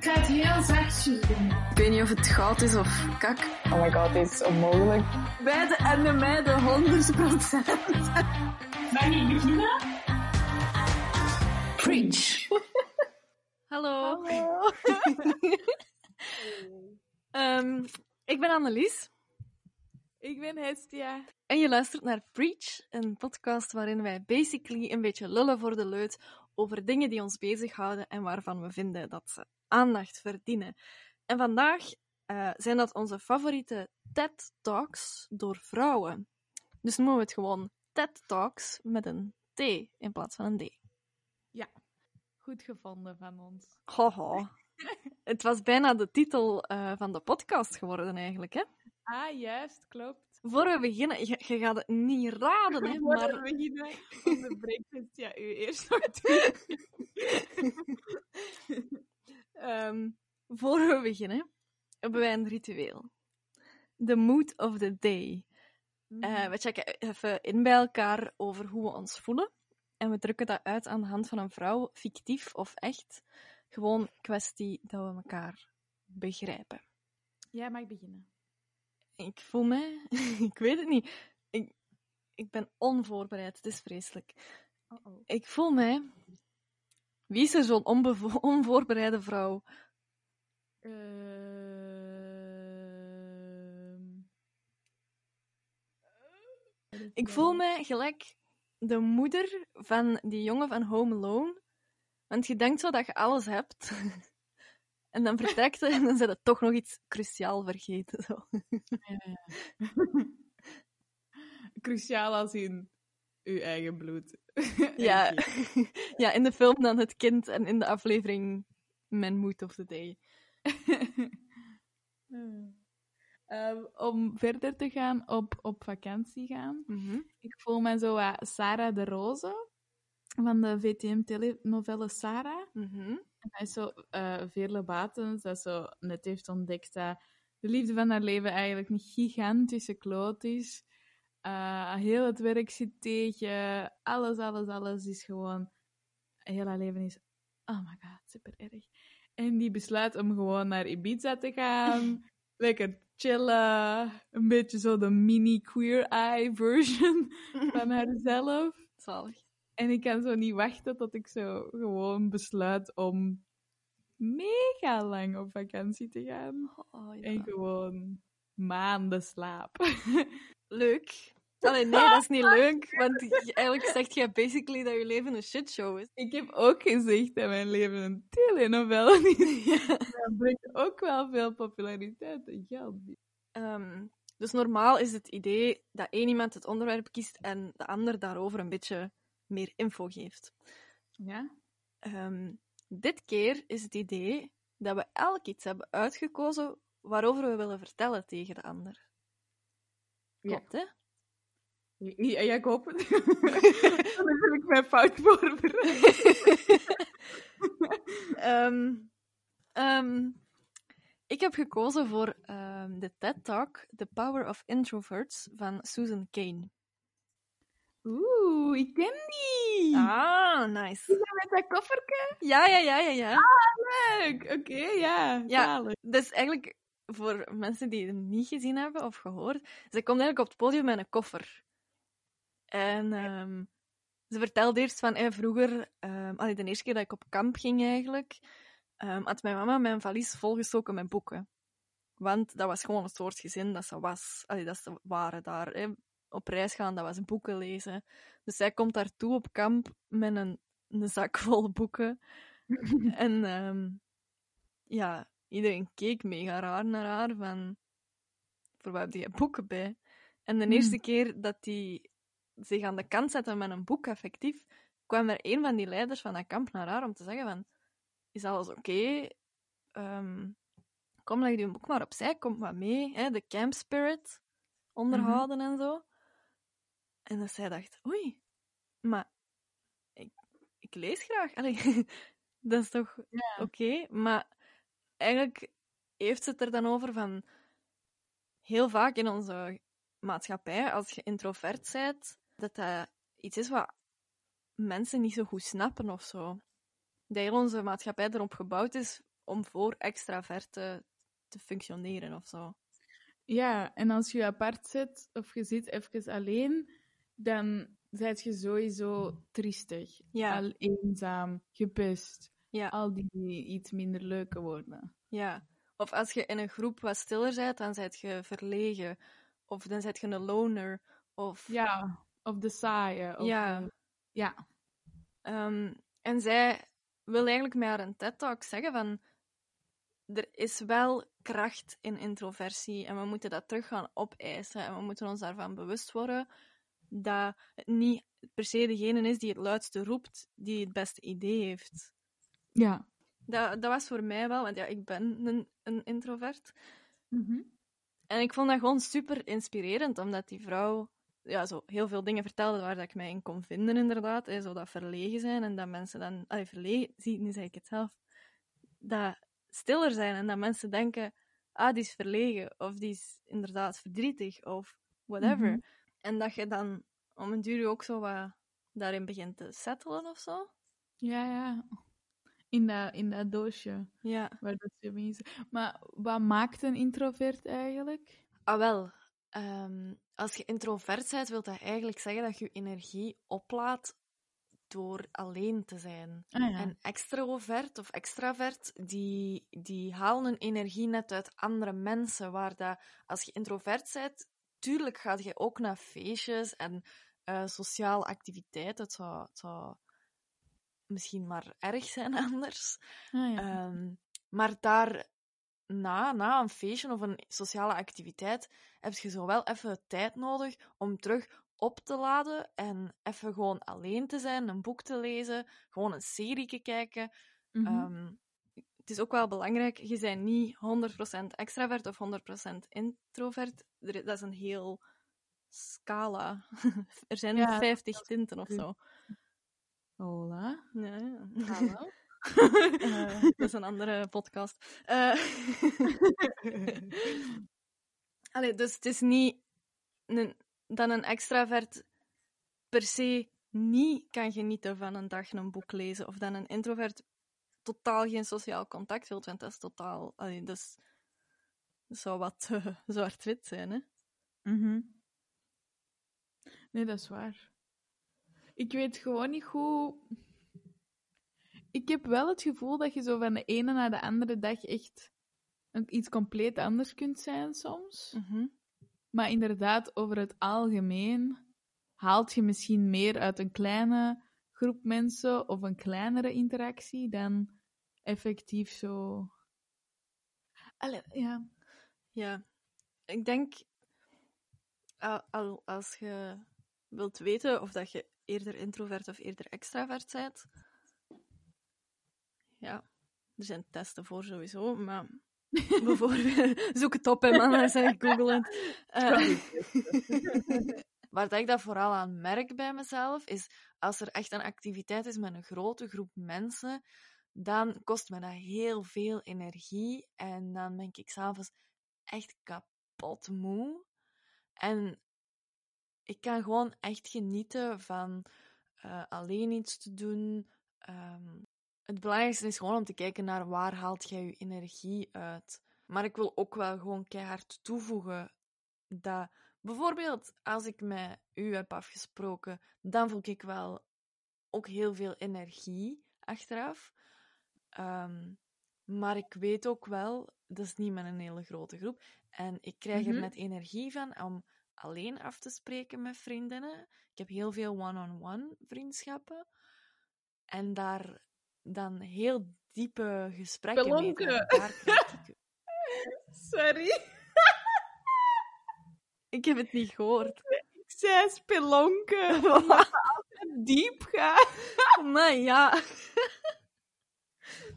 Ik ga het heel zachtjes doen. Ik weet niet of het goud is of kak. Oh my god, dit is onmogelijk. Beide en de meiden 100 procent. Mag ik beginnen? Preach. Hallo. Ehm, ik ben Annelies. Ik ben Hestia. En je luistert naar Preach, een podcast waarin wij basically een beetje lullen voor de leut over dingen die ons bezighouden en waarvan we vinden dat ze aandacht verdienen. En vandaag eh, zijn dat onze favoriete TED Talks door vrouwen. Dus noemen we het gewoon TED Talks met een T in plaats van een D. Goed gevonden van ons. Haha. Het was bijna de titel eh, van de podcast geworden eigenlijk, hè? Ah, juist, klopt. Voor we beginnen, je, je gaat het niet raden, hè, Voor maar... we beginnen, onderbreekt Hestia u eerst nog Ehm, voor we beginnen, hebben wij een ritueel. The mood of the day. Eh, we checken even in bij elkaar over hoe we ons voelen. En we drukken dat uit aan de hand van een vrouw, fictief of echt. Gewoon kwestie dat we elkaar begrijpen. Jij mag beginnen. Ik voel mij... ik weet het niet. Ik, ik ben onvoorbereid. Het is vreselijk. Oh-oh. Ik voel mij... Wie is er zo'n onvoorbereide vrouw? Ehm. Ik voel mij gelijk de moeder van die jongen van Home Alone. Want je denkt zo dat je alles hebt. En dan vertrekt en dan zijn het toch nog iets cruciaal vergeten. Zo. Cruciaal als in uw eigen bloed. Ja. Ja, in de film dan het kind en in de aflevering mijn mood of the day. Ehm, om verder te gaan op, op vakantie gaan. Mhm. Ik voel me zo wat Sarah de Roze van de VTM-telenovelle Sarah. Mhm. En hij is zo eh Veerle Batens, dat zo net heeft ontdekt dat de liefde van haar leven eigenlijk een gigantische kloot is. Eh, heel het werk zit tegen. Alles, alles, alles is gewoon... Heel haar leven is... Oh my god, super erg. En die besluit om gewoon naar Ibiza te gaan. Lekker chillen. Een beetje zo de mini queer eye version van haarzelf. Zalig. En ik kan zo niet wachten tot ik zo gewoon besluit om mega lang op vakantie te gaan. Oh, ja. En gewoon maanden slaap. Leuk. Allee, nee, dat is niet leuk. Want eigenlijk zegt je basically dat je leven een shitshow is. ik heb ook gezegd dat mijn leven een telenovelle is. Dat brengt ook wel veel populariteit en geld. Ehm, dus normaal is het idee dat één iemand het onderwerp kiest en de ander daarover een beetje meer info geeft. Ja? Ehm, dit keer is het idee dat we elk iets hebben uitgekozen waarover we willen vertellen tegen de ander. Ja. Klopt, hè? Ja, ja, ik hoop het. Dan heb ik mijn fout voorbereid. Ehm, ehm, ik heb gekozen voor ehm, de TED Talk The Power of Introverts van Susan Cain. Oeh, ik ken die! Ah, nice. Met dat kofferke? Ja, ja, ja, ja, ja. Leuk! Oké, ja. Ja. zalig. Dus eigenlijk, voor mensen die het niet gezien hebben of gehoord, ze komt eigenlijk op het podium met een koffer. En ehm, ze vertelde eerst van, eh, vroeger, ehm allee, de eerste keer dat ik op kamp ging eigenlijk, ehm, had mijn mama mijn valies volgestoken met boeken. Want dat was gewoon het soort gezin dat ze was. Allee, dat ze waren daar. hè. Op reis gaan, dat was boeken lezen. Dus zij komt daartoe op kamp met een, een zak vol boeken. en ja, iedereen keek mega raar naar haar, van... Voor wat heb je boeken bij? En de Hmm. eerste keer dat die zich aan de kant zette met een boek, effectief, kwam er een van die leiders van dat kamp naar haar om te zeggen van... Is alles oké? Ehm, kom, leg je boek maar opzij, kom maar mee. Hè? De camp spirit onderhouden en zo. En dat zij dacht, oei, maar ik, ik lees graag. Allee, dat is toch oké? Maar eigenlijk heeft ze het er dan over van heel vaak in onze maatschappij, als je introvert bent, dat dat iets is wat mensen niet zo goed snappen of zo. Dat heel onze maatschappij erop gebouwd is om voor extraverten te functioneren of zo. Ja, en als je je apart zit of je zit even alleen, dan zijt je sowieso triestig, Ja. al eenzaam, gepest. Ja. Al die iets minder leuke woorden. Ja. Of als je in een groep wat stiller bent, dan zijt je verlegen. Of dan zijt je een loner. Of, Ja, of de saaie. Of Ja. de- ja. Ehm, en zij wil eigenlijk met haar een TED-talk zeggen van... Er is wel kracht in introversie en we moeten dat terug gaan opeisen. En we moeten ons daarvan bewust worden dat het niet per se degene is die het luidste roept, die het beste idee heeft. Ja. Dat, dat was voor mij wel, want ja, ik ben een, een introvert. Mhm. En ik vond dat gewoon super inspirerend, omdat die vrouw ja, zo heel veel dingen vertelde waar dat ik mij in kon vinden, inderdaad. Hè, zo dat verlegen zijn en dat mensen dan... Allee, verlegen, zie, nu zeg ik het zelf. Dat stiller zijn en dat mensen denken, ah, die is verlegen, of die is inderdaad verdrietig, of whatever. Mhm. En dat je dan om een duur ook zo wat daarin begint te settelen of zo. Ja, ja. In dat, in dat doosje Ja. waar dat ze is. Maar wat maakt een introvert eigenlijk? Ah, wel. Ehm, als je introvert bent, wil dat eigenlijk zeggen dat je je energie oplaat door alleen te zijn. Ah, ja. En extrovert of extravert, die, die halen hun energie net uit andere mensen. Waar dat, als je introvert bent, tuurlijk gaat je ook naar feestjes en eh, sociale activiteiten. Het zou, het zou misschien maar erg zijn anders. Ah, ja. Ehm, maar daar na, na een feestje of een sociale activiteit heb je zo wel even tijd nodig om terug op te laden en even gewoon alleen te zijn, een boek te lezen, gewoon een serie te kijken. Mhm. Ehm, het is ook wel belangrijk, je bent niet 100% extravert of 100% introvert. Er, dat is een heel scala. er zijn Ja, 50 tinten of zo. Hola. Ja, ja. Hallo. Eh, dat is een andere podcast. Eh, Allee, dus het is niet een, dat een extravert per se niet kan genieten van een dag een boek lezen, of dat een introvert totaal geen sociaal contact wilt, want dat is totaal... Allee, dat, is, dat zou wat eh, zwart-wit zijn, hè? Mhm. Nee, dat is waar. Ik weet gewoon niet hoe. Ik heb wel het gevoel dat je zo van de ene naar de andere dag echt iets compleet anders kunt zijn soms. Mhm. Maar inderdaad, over het algemeen haalt je misschien meer uit een kleine groep mensen of een kleinere interactie dan effectief zo. Allee, ja. Ja, ik denk, al, al- als je wilt weten of dat je eerder introvert of eerder extravert bent, ja, er zijn testen voor sowieso, maar bijvoorbeeld, zoek het op, hè, man, zeg Google het. Eh, waar ik dat vooral aan merk bij mezelf, is als er echt een activiteit is met een grote groep mensen, dan kost me dat heel veel energie en dan ben ik s'avonds echt kapot moe. En ik kan gewoon echt genieten van eh, alleen iets te doen. Ehm, het belangrijkste is gewoon om te kijken naar waar haalt jij je energie uit. Maar ik wil ook wel gewoon keihard toevoegen dat bijvoorbeeld als ik met u heb afgesproken, dan voel ik wel ook heel veel energie achteraf. Ehm, maar ik weet ook wel, dat is niet met een hele grote groep. En ik krijg er Mhm. net energie van om alleen af te spreken met vriendinnen. Ik heb heel veel one-on-one vriendschappen. En daar dan heel diepe gesprekken mee te. Sorry. Ik heb het niet gehoord. Ik zei spelonken. Diep gaat. Maar ja,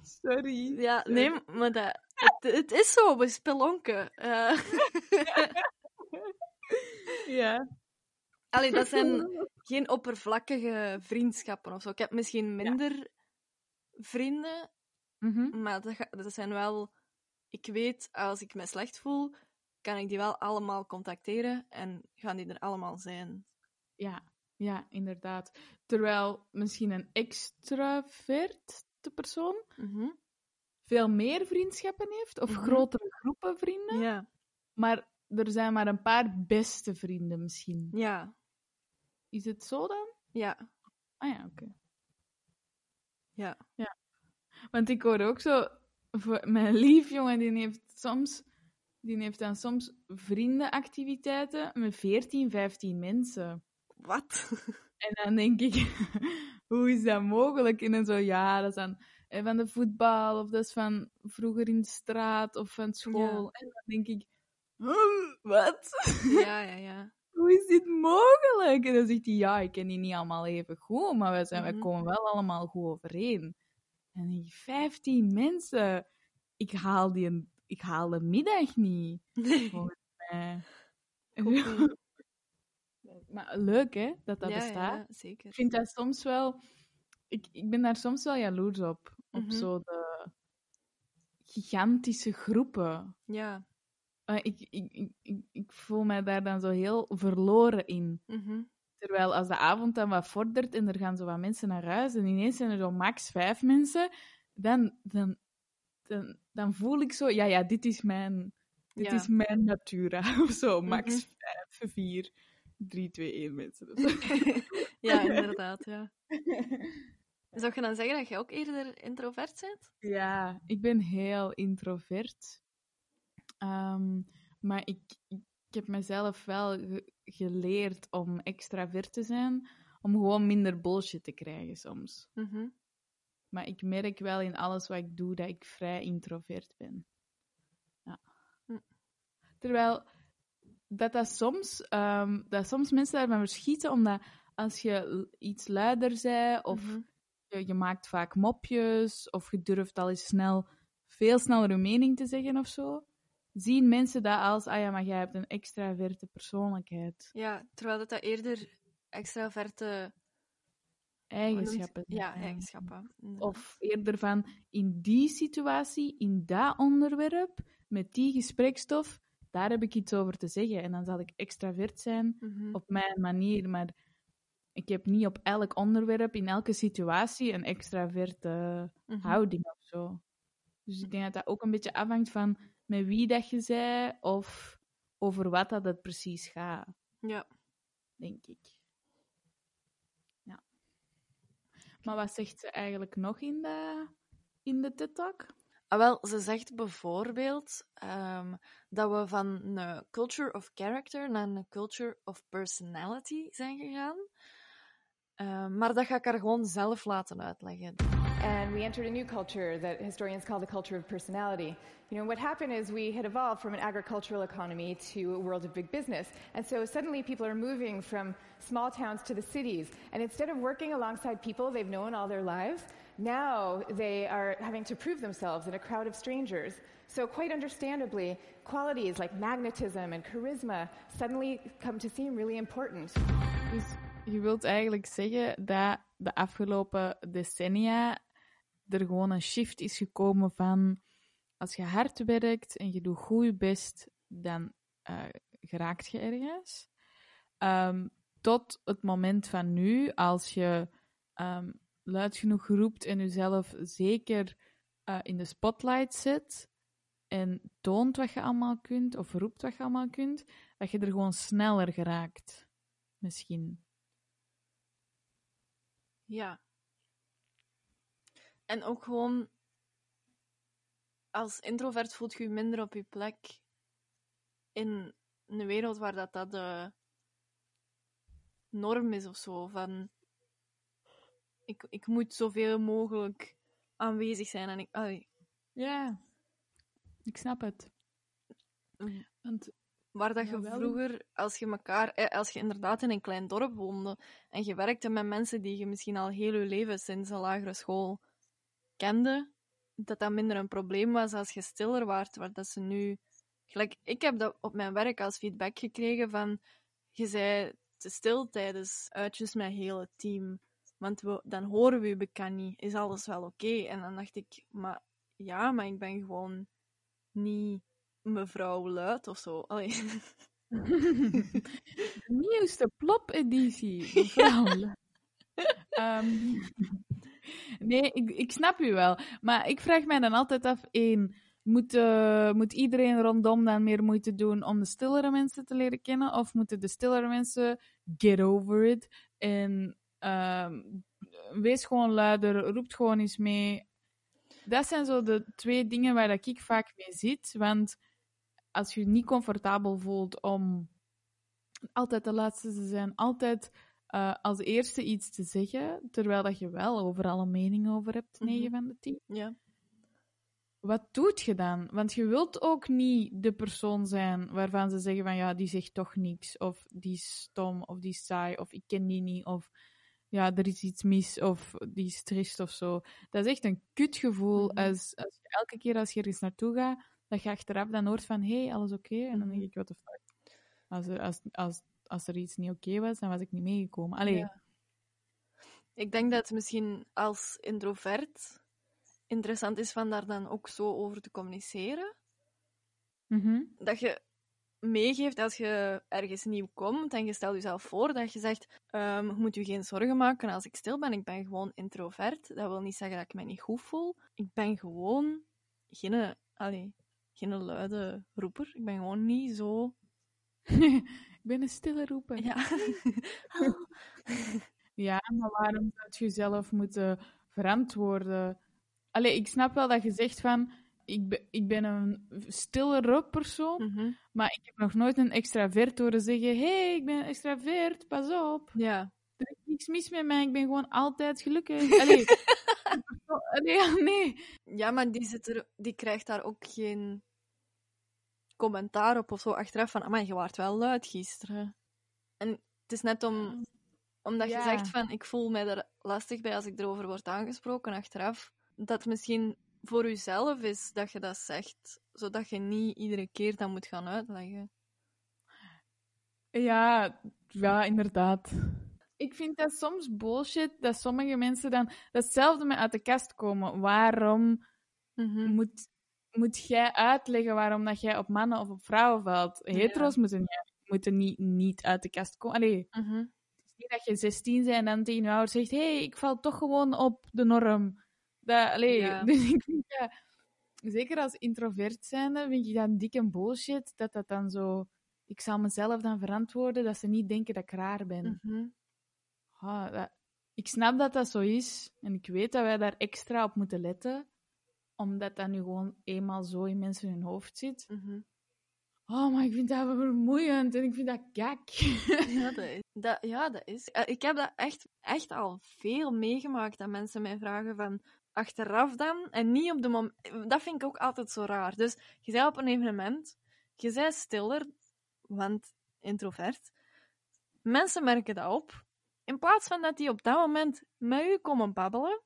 Sorry. ja nee, maar dat, het, het is zo, we spelonken. Eh, Ja. Allee, dat zijn geen oppervlakkige vriendschappen of zo. Ik heb misschien minder vrienden, Mhm. maar dat, dat zijn wel... Ik weet, als ik me slecht voel, kan ik die wel allemaal contacteren en gaan die er allemaal zijn. Ja, ja, inderdaad. Terwijl misschien een extraverte persoon Mhm. veel meer vriendschappen heeft, of Mhm. grotere groepen vrienden, Ja, maar er zijn maar een paar beste vrienden misschien. ja, Is het zo dan? ja, Ah ja, oké. ja. Want ik hoor ook zo, voor mijn lief jongen, die heeft soms, die heeft dan soms vriendenactiviteiten met 14, 15 mensen. Wat? En dan denk ik, hoe is dat mogelijk? En dan zo, ja, dat is dan eh, van de voetbal, of dat is van vroeger in de straat, of van school. En dan denk ik, wat? Ja, ja, ja. hoe is dit mogelijk? En dan zegt hij, ja, ik ken die niet allemaal even goed, maar wij, zijn, wij Mhm. komen wel allemaal goed overeen. En dan ik, 15 mensen, ik haal, die, ik haal de middag niet. Nee. Eh, maar leuk, hè, dat dat ja, bestaat. ja, zeker. Ik vind dat soms wel... Ik, ik ben daar soms wel jaloers op. Op Mhm. zo de gigantische groepen. Ja. Eh, ik, ik, ik, ik, voel mij daar dan zo heel verloren in. mhm. Terwijl als de avond dan wat vordert en er gaan zo wat mensen naar huis en ineens zijn er zo max vijf mensen, dan, dan, dan, dan voel ik zo, ja, ja, dit is mijn, dit Ja. is mijn natura. Of zo, max Mhm. vijf, vier, drie, twee, één mensen. Ja, inderdaad, ja. Zou je dan zeggen dat je ook eerder introvert bent? Ja, ik ben heel introvert. Ehm, maar ik, ik, heb mezelf wel ge- geleerd om extravert te zijn, om gewoon minder bullshit te krijgen soms. Mhm. Maar ik merk wel in alles wat ik doe dat ik vrij introvert ben. Ja. Hm. Terwijl dat, dat, soms, ehm, dat soms mensen daarvan verschieten, omdat als je iets luider zei, of Mhm. je, je maakt vaak mopjes, of je durft al eens snel, veel sneller je mening te zeggen of zo, zien mensen dat als, ah ja, maar jij hebt een extraverte persoonlijkheid. Ja, terwijl dat, dat eerder extraverte Eigenschappen. Ja, eigenschappen. Of eerder van in die situatie, in dat onderwerp, met die gesprekstof, daar heb ik iets over te zeggen. En dan zal ik extravert zijn Mhm. op mijn manier. Maar ik heb niet op elk onderwerp, in elke situatie, een extraverte Mhm. houding of zo. Dus ik denk dat dat ook een beetje afhangt van met wie dat je zei of over wat dat het precies gaat, Ja. denk ik. Ja. Maar wat zegt ze eigenlijk nog in de, in de TED-talk? Ah, wel, ze zegt bijvoorbeeld ehm, dat we van een culture of character naar een culture of personality zijn gegaan. Ehm, maar dat ga ik haar gewoon zelf laten uitleggen. And we entered a new culture that historians call the culture of personality. You know, what happened is we had evolved from an agricultural economy to a world of big business. And so suddenly people are moving from small towns to the cities. And instead of working alongside people they've known all their lives, now they are having to prove themselves in a crowd of strangers. So, quite understandably, qualities like magnetism and charisma suddenly come to seem really important. Je wilt eigenlijk zeggen dat de afgelopen decennia er gewoon een shift is gekomen van als je hard werkt en je doet goed je best, dan eh, geraakt je ergens. Ehm, tot het moment van nu, als je ehm, luid genoeg roept en jezelf zeker eh, in de spotlight zet en toont wat je allemaal kunt, of roept wat je allemaal kunt, dat je er gewoon sneller geraakt. Misschien. Ja. En ook gewoon, als introvert voelt je je minder op je plek in een wereld waar dat, dat de norm is of zo. Van, ik, ik moet zoveel mogelijk aanwezig zijn. En ik, Ja, ik snap het. Mm. Want Waar dat je Jawel. vroeger, als je elkaar, eh, als je inderdaad in een klein dorp woonde en je werkte met mensen die je misschien al heel je leven sinds de lagere school kende, dat dat minder een probleem was als je stiller waart, waar dat ze nu... Gelijk, ik heb dat op mijn werk als feedback gekregen van, je zei te stil tijdens uitjes met heel het team, want we, dan horen we je bekend niet. Is alles wel oké? En dan dacht ik, maar ja, maar ik ben gewoon niet mevrouw Luid of zo. Allee. de nieuwste plop-editie. mevrouw. Ehm, nee, ik, ik snap u wel. Maar ik vraag mij dan altijd af, één, moet, eh, moet iedereen rondom dan meer moeite doen om de stillere mensen te leren kennen? Of moeten de stillere mensen get over it en ehm, wees gewoon luider, roept gewoon eens mee. Dat zijn zo de twee dingen waar dat ik vaak mee zit. Want als je je niet comfortabel voelt om altijd de laatste te zijn, altijd eh, als eerste iets te zeggen, terwijl dat je wel overal een mening over hebt, Mhm. 9 van de 10. Ja. Wat doet je dan? Want je wilt ook niet de persoon zijn waarvan ze zeggen van ja, die zegt toch niks, of die is stom, of die is saai, of ik ken die niet, of ja, er is iets mis, of die is triest of zo. Dat is echt een kutgevoel Mhm. als, als je elke keer als je ergens naartoe gaat, dat je achteraf dan hoort van hé, hey, alles oké? En dan denk Mhm. ik, what the fuck. Als er, als, als, als er iets niet oké was, dan was ik niet meegekomen. Allee, Ja. Ik denk dat het misschien als introvert interessant is van daar dan ook zo over te communiceren. mhm. Dat je meegeeft als je ergens nieuw komt en je stelt jezelf voor dat je zegt, ehm, je moet je geen zorgen maken als ik stil ben. Ik ben gewoon introvert. Dat wil niet zeggen dat ik me niet goed voel. Ik ben gewoon geen, allee, geen luide roeper. Ik ben gewoon niet zo... een stille roeper. Ja. Ja, maar waarom zou je jezelf moeten verantwoorden? Allee, ik snap wel dat je zegt van, ik, ben ik ben een stillere persoon, Mhm. maar ik heb nog nooit een extravert horen zeggen, hé, hey, ik ben een extravert, pas op. Ja. Er is niks mis met mij, ik ben gewoon altijd gelukkig. Allee, Allee ja, nee. Ja, maar die, zit er, die krijgt daar ook geen commentaar op of zo achteraf van, maar je waart wel luid gisteren. En het is net om, omdat Ja. je zegt van, ik voel mij er lastig bij als ik erover word aangesproken achteraf, dat het misschien voor jezelf is dat je dat zegt, zodat je niet iedere keer dat moet gaan uitleggen. Ja, ja, inderdaad. Ik vind dat soms bullshit dat sommige mensen dan datzelfde met uit de kast komen. Waarom Mhm. moet, moet jij uitleggen waarom dat jij op mannen of op vrouwen valt? Hetero's moeten, niet, moeten niet, niet uit de kast komen. Allee, Mhm. het is niet dat je 16 bent en dan tegen je ouders zegt: hé, hey, ik val toch gewoon op de norm. Dat, allee, Ja. dus ik vind dat, zeker als introvert zijnde, vind ik dat dikke bullshit dat dat dan zo. Ik zal mezelf dan verantwoorden dat ze niet denken dat ik raar ben. Mhm. Ah, dat- ik snap dat dat zo is. En ik weet dat wij daar extra op moeten letten. Omdat dat nu gewoon eenmaal zo in mensen hun hoofd zit. Mhm. Oh, maar ik vind dat wel vermoeiend en ik vind dat gek. Ja, dat is. Dat, ja, dat is. Eh, Ik heb dat echt, echt al veel meegemaakt dat mensen mij vragen van achteraf dan en niet op de moment. Dat vind ik ook altijd zo raar. Dus je bent op een evenement, je bent stiller, want introvert. Mensen merken dat op. In plaats van dat die op dat moment met u komen babbelen,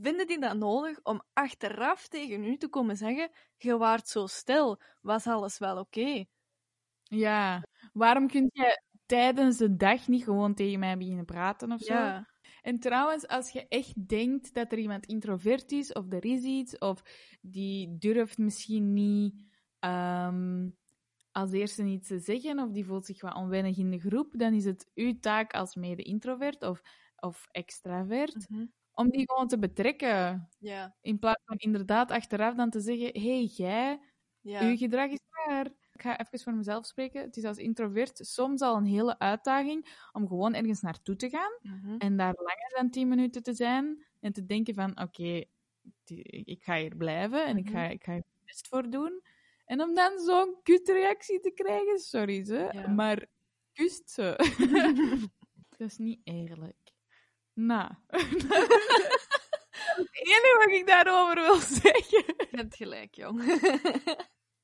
vinden die dat nodig om achteraf tegen u te komen zeggen: Je waart zo stil, was alles wel oké? ja, waarom kun je tijdens de dag niet gewoon tegen mij beginnen praten of zo? Ja. En trouwens, als je echt denkt dat er iemand introvert is, of er is iets, of die durft misschien niet ehm, als eerste iets te zeggen, of die voelt zich wat onwennig in de groep, dan is het uw taak als mede-introvert of, of extravert Mhm. Om die gewoon te betrekken. Ja. In plaats van inderdaad achteraf dan te zeggen: hé, hey, jij, Ja. uw gedrag is raar. Ik ga even voor mezelf spreken. Het is als introvert soms al een hele uitdaging om gewoon ergens naartoe te gaan. Mhm. En daar langer dan 10 minuten te zijn en te denken van oké, ik ga hier blijven en ik Mhm. ga, ik ga er best voor doen. En om dan zo'n kutreactie te krijgen, sorry ze, Ja. maar kust ze. dat is niet eerlijk. Nou, het enige wat ik daarover wil zeggen. Je hebt gelijk, jong.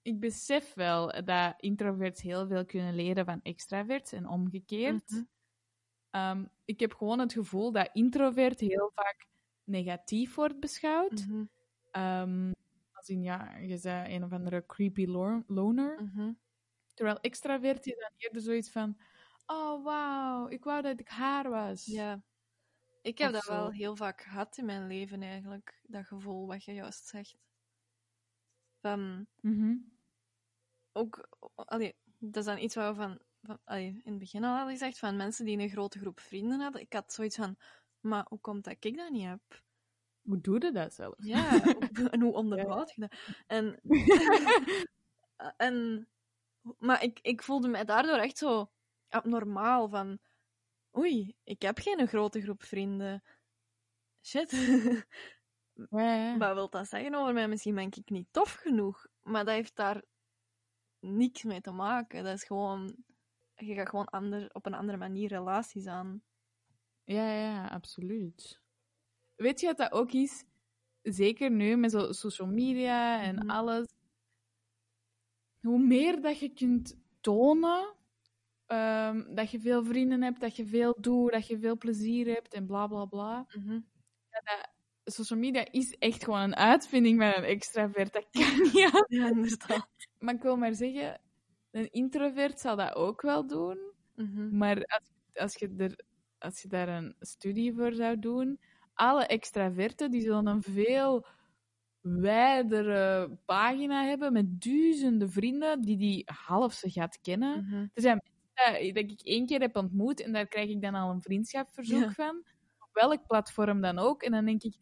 Ik besef wel dat introverts heel veel kunnen leren van extraverts en omgekeerd. Mhm. Ehm, ik heb gewoon het gevoel dat introvert heel vaak negatief wordt beschouwd. Mhm. Ehm, als in, ja, je zei een of andere creepy lo- loner. Mhm. Terwijl extravert is dan eerder zoiets van... Oh, wauw, ik wou dat ik haar was. Ja. Ik heb Of dat zo. wel heel vaak gehad in mijn leven, eigenlijk. Dat gevoel wat je juist zegt. Van, Mhm. ook, allee, dat is dan iets we van, allee, in het begin al hadden gezegd, van mensen die een grote groep vrienden hadden. Ik had zoiets van, Maar hoe komt dat ik dat niet heb? Hoe doe je dat zelf? Ja, en hoe onderhoud je dat? En, en, maar ik, ik voelde mij daardoor echt zo abnormaal van... Oei, ik heb geen grote groep vrienden. Shit. Ja, ja. Wat wil dat zeggen over mij? Misschien ben ik niet tof genoeg. Maar dat heeft daar niks mee te maken. Dat is gewoon... Je gaat gewoon ander, op een andere manier relaties aan. Ja, ja, absoluut. Weet je wat dat ook is? Zeker nu met zo social media en Mhm. alles. Hoe meer dat je kunt tonen ehm, dat je veel vrienden hebt, dat je veel doet, dat je veel plezier hebt en bla bla bla. Social media is echt gewoon een uitvinding van een extravert. Dat kan niet. Ja, inderdaad. Maar ik wil maar zeggen, een introvert zal dat ook wel doen. Mhm. Maar als, als, je er, als je daar een studie voor zou doen, alle extraverten die zullen een veel wijdere pagina hebben met duizenden vrienden die die half ze gaat kennen. Mhm. Er zijn mensen dat ik één keer heb ontmoet en daar krijg ik dan al een vriendschapverzoek Ja. van. Op welk platform dan ook. En dan denk ik,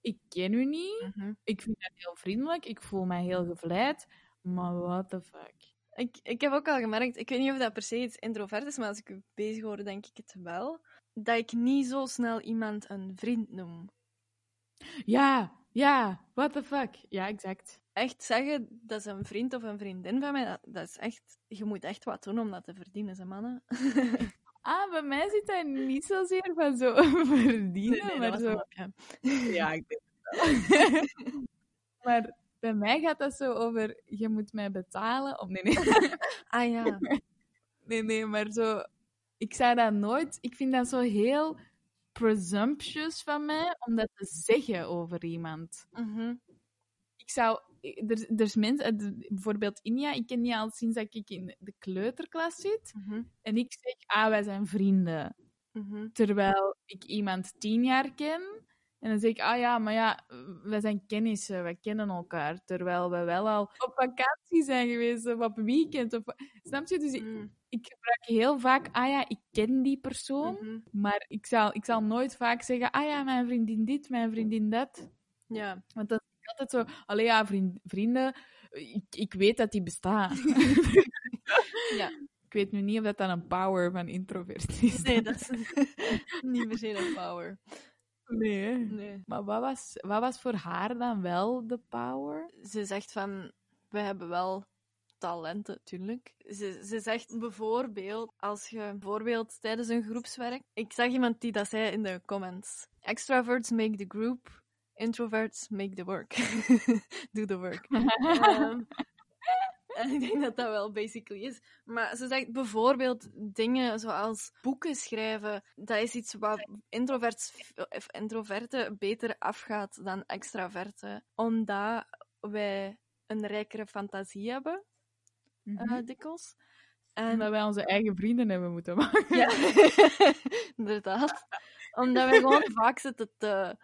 ik ken u niet. Mhm. Ik vind dat heel vriendelijk. Ik voel mij heel gevleid. Maar what the fuck. Ik, ik heb ook al gemerkt, ik weet niet of dat per se iets introvert is, maar als ik u bezig hoor, denk ik het wel, dat ik niet zo snel iemand een vriend noem. Ja, ja, what the fuck. Ja, exact. Echt zeggen dat is een vriend of een vriendin van mij, dat, dat is echt... Je moet echt wat doen om dat te verdienen, ze mannen. Ah, bij mij zit dat niet zozeer van zo verdienen, maar zo... Ja, ik denk het wel. maar bij mij gaat dat zo over, je moet mij betalen. Of nee, nee. Ah ja. nee, nee, maar zo... Ik zou dat nooit... Ik vind dat zo heel presumptuous van mij om dat te zeggen over iemand. Mhm. Ik zou... Er, er is mensen... eh, Bijvoorbeeld Inja, ik ken die al sinds dat ik in de kleuterklas zit. Mhm. En ik zeg, ah, wij zijn vrienden. Mhm. Terwijl ik iemand tien jaar ken. En dan zeg ik, ah ja, maar ja, wij zijn kennissen, wij kennen elkaar. Terwijl we wel al op vakantie zijn geweest, of op weekend. Of... Snap je? Dus ik, Mm. ik gebruik heel vaak, ah ja, ik ken die persoon. Mhm. Maar ik zal, ik zal nooit vaak zeggen, ah ja, mijn vriendin dit, mijn vriendin dat. Ja. Want dan het altijd zo, allee ja, vriend, vrienden, ik, ik weet dat die bestaan. Ja. Ik weet nu niet of dat dan een power van introvert is. Nee, dat is niet per se een power. Nee. Nee. Maar wat was, wat was voor haar dan wel de power? Ze zegt van, we hebben wel talenten, tuurlijk. Ze, ze zegt bijvoorbeeld, als je bijvoorbeeld tijdens een groepswerk... Ik zag iemand die dat zei in de comments. Extroverts make the group, introverts make the work. Do the work. Ehm, en ik denk dat dat wel basically is. Maar ze zegt bijvoorbeeld dingen zoals boeken schrijven. Dat is iets wat introverts, of introverten beter afgaat dan extraverten. Omdat wij een rijkere fantasie hebben, eh, dikwijls. En En dat wij onze eigen vrienden hebben moeten maken. ja, inderdaad. Omdat wij gewoon vaak zitten te,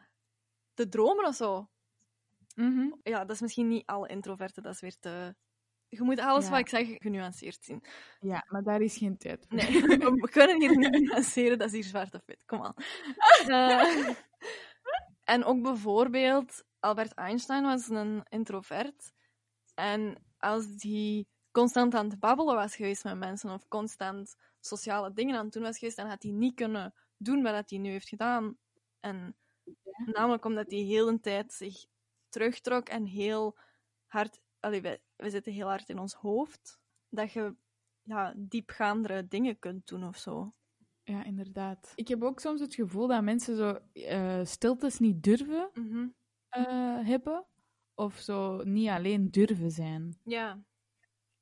te dromen of zo. Mhm. Ja, dat is misschien niet alle introverten, dat is weer te... Je moet alles Ja. wat ik zeg genuanceerd zien. Ja, maar daar is geen tijd voor. Nee, we kunnen hier niet nuanceren, dat is hier zwart of wit. Kom aan. Eh, en ook bijvoorbeeld, Albert Einstein was een introvert. En als die constant aan het babbelen was geweest met mensen, of constant sociale dingen aan het doen was geweest, dan had hij niet kunnen doen wat hij nu heeft gedaan. En namelijk omdat hij heel de tijd zich terugtrok en heel hard... Allee, wij, wij zitten heel hard in ons hoofd. Dat je ja, diepgaandere dingen kunt doen of zo. Ja, inderdaad. Ik heb ook soms het gevoel dat mensen zo eh, stiltes niet durven eh, hebben. Of zo niet alleen durven zijn. Ja.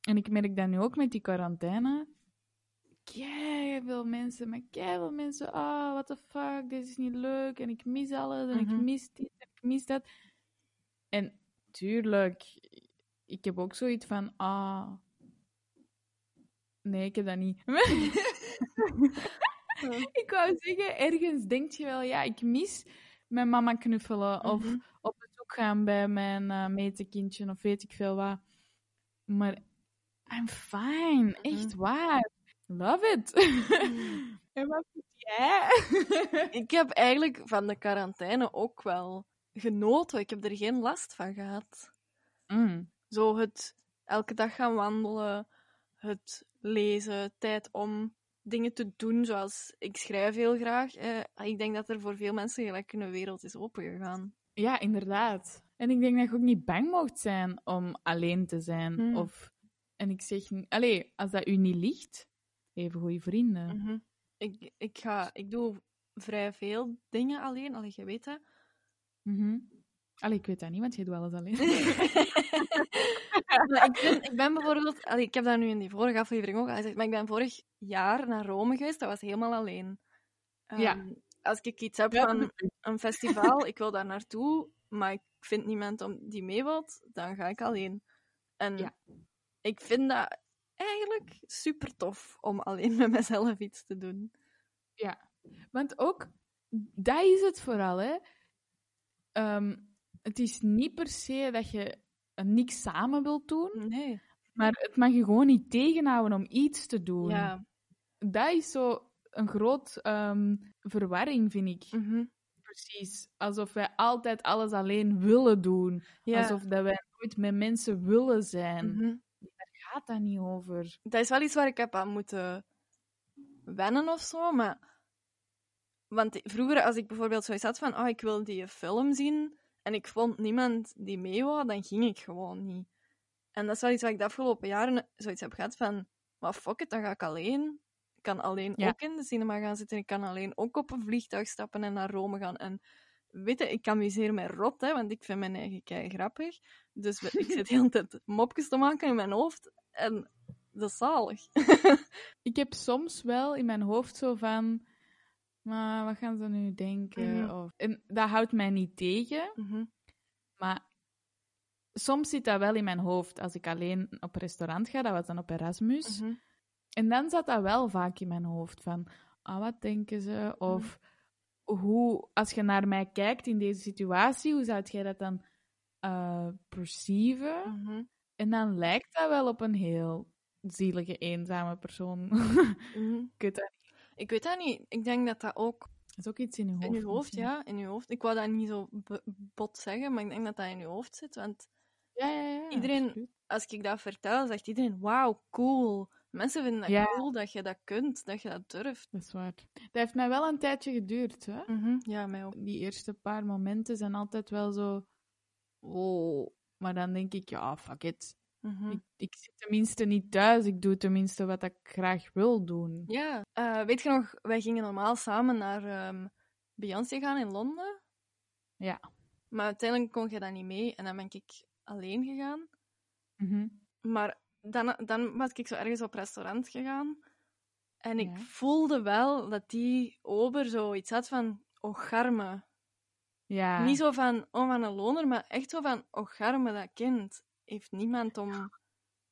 En ik merk dat nu ook met die quarantaine. Veel mensen, maar kei veel mensen. Ah, what the fuck, dit is niet leuk. En ik mis alles. En ik Mhm. mis dit en ik mis dat. En tuurlijk, ik heb ook zoiets van. Ah. Nee, ik heb dat niet. ik wou zeggen, ergens denk je wel, ja, ik mis mijn mama knuffelen. Of Mhm. op bezoek gaan bij mijn uh, metenkindje of weet ik veel wat. Maar I'm fine, echt waar. Love it. en wat vind jij? Ik heb eigenlijk van de quarantaine ook wel genoten. Ik heb er geen last van gehad. Mm. Zo het elke dag gaan wandelen, het lezen, tijd om dingen te doen, zoals ik schrijf heel graag. Eh, ik denk dat er voor veel mensen gelijk een wereld is opengegaan. Ja, inderdaad. En ik denk dat je ook niet bang mocht zijn om alleen te zijn. Hmm. Of, en ik zeg, allee, als dat u niet ligt, even goede vrienden. Mhm. ik, ik, ga, ik doe vrij veel dingen alleen, allee, je weet dat. Allee, ik weet dat niet, want jij doet alles alleen. Maar ik, ben, ik ben bijvoorbeeld, allee, ik heb dat nu in die vorige aflevering ook al gezegd, maar ik ben vorig jaar naar Rome geweest, dat was helemaal alleen. Ja. Ehm, Als ik iets heb Ja, van een festival, ik wil daar naartoe, maar ik vind niemand om die mee wilt, dan ga ik alleen. En Ja. ik vind dat eigenlijk super tof om alleen met mezelf iets te doen. Want ook, dat is het vooral, hè. Ehm, het is niet per se dat je niks samen wilt doen, Nee. maar het mag je gewoon niet tegenhouden om iets te doen. Ja. Dat is zo een groot ehm, verwarring, vind ik. Mhm. Precies. Alsof wij altijd alles alleen willen doen. ja. Alsof dat wij nooit met mensen willen zijn. Mhm. Gaat dat niet over? Dat is wel iets waar ik heb aan moeten wennen of zo, maar... Want vroeger, als ik bijvoorbeeld zoiets had van, oh, ik wil die film zien, en ik vond niemand die mee wou, dan ging ik gewoon niet. En dat is wel iets wat ik de afgelopen jaren zoiets heb gehad van, maar fuck it, dan ga ik alleen. Ik kan alleen Ja. ook in de cinema gaan zitten, ik kan alleen ook op een vliegtuig stappen en naar Rome gaan. En weet je, ik amuseer mij rot, hè, want ik vind mijn eigen kei grappig. Dus ik zit de hele tijd mopjes te maken in mijn hoofd, en dat is zalig. Ik heb soms wel in mijn hoofd zo van... Maar wat gaan ze nu denken? Mhm. Of, en dat houdt mij niet tegen. Mhm. Maar soms zit dat wel in mijn hoofd. Als ik alleen op restaurant ga, dat was dan op Erasmus. Mhm. En dan zat dat wel vaak in mijn hoofd. Van, ah, wat denken ze? Of hoe, als je naar mij kijkt in deze situatie, hoe zou jij dat dan perceiven? Mhm. En dan lijkt dat wel op een heel zielige, eenzame persoon. Mhm. ik weet dat niet. Ik weet dat niet. Ik denk dat dat ook Dat is ook iets in je hoofd. in je hoofd, misschien. ja, in je hoofd. Ik wou dat niet zo bot zeggen, maar ik denk dat dat in je hoofd zit. Want Ja, ja, ja. Iedereen- absoluut. als ik dat vertel, zegt iedereen: Wauw, cool. Mensen vinden dat Ja. cool dat je dat kunt, dat je dat durft. Dat is waar. Dat heeft mij wel een tijdje geduurd, hè? Ja, mij ook. Die eerste paar momenten zijn altijd wel zo... Oh. Maar dan denk ik, ja, fuck it. Mhm. Ik, ik zit tenminste niet thuis. Ik doe tenminste wat ik graag wil doen. Ja, Eh, weet je nog, wij gingen normaal samen naar ehm, Beyoncé gaan in Londen. Ja. Maar uiteindelijk kon je dat niet mee en dan ben ik alleen gegaan. Mhm. Maar dan, dan was ik zo ergens op restaurant gegaan. En ik Ja. voelde wel dat die ober zoiets had van ocharme. Ja. Niet zo van, oh, van een loner, maar echt zo van, ocharme, dat kind heeft niemand om,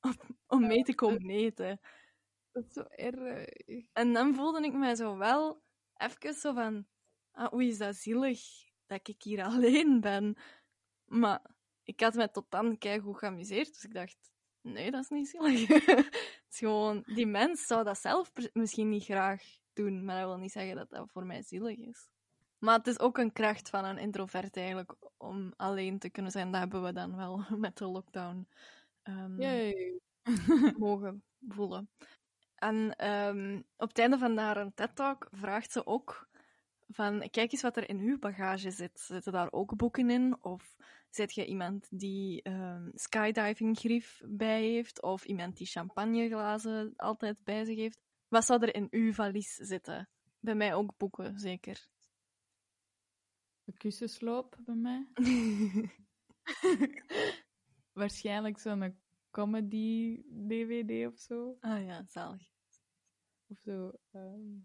om, om mee te komen eten. Dat is zo erg. En dan voelde ik mij zo wel even zo van, ah, oei, is dat zielig dat ik hier alleen ben. Maar ik had mij tot dan keigoed geamuseerd, dus ik dacht, nee, dat is niet zielig. Het is gewoon, die mens zou dat zelf misschien niet graag doen, maar dat wil niet zeggen dat dat voor mij zielig is. Maar het is ook een kracht van een introvert eigenlijk, om alleen te kunnen zijn. Dat hebben we dan wel met de lockdown Yay. mogen voelen. En ehm, op het einde van haar TED-talk vraagt ze ook van, kijk eens wat er in uw bagage zit. Zitten daar ook boeken in? Of zit je iemand die ehm skydiving-grief bij heeft? Of iemand die champagneglazen altijd bij zich heeft? Wat zou er in uw valies zitten? Bij mij ook boeken, zeker. Een kussensloop bij mij. Waarschijnlijk zo'n comedy-dvd of zo. ah ja, zalig. Of zo. ehm.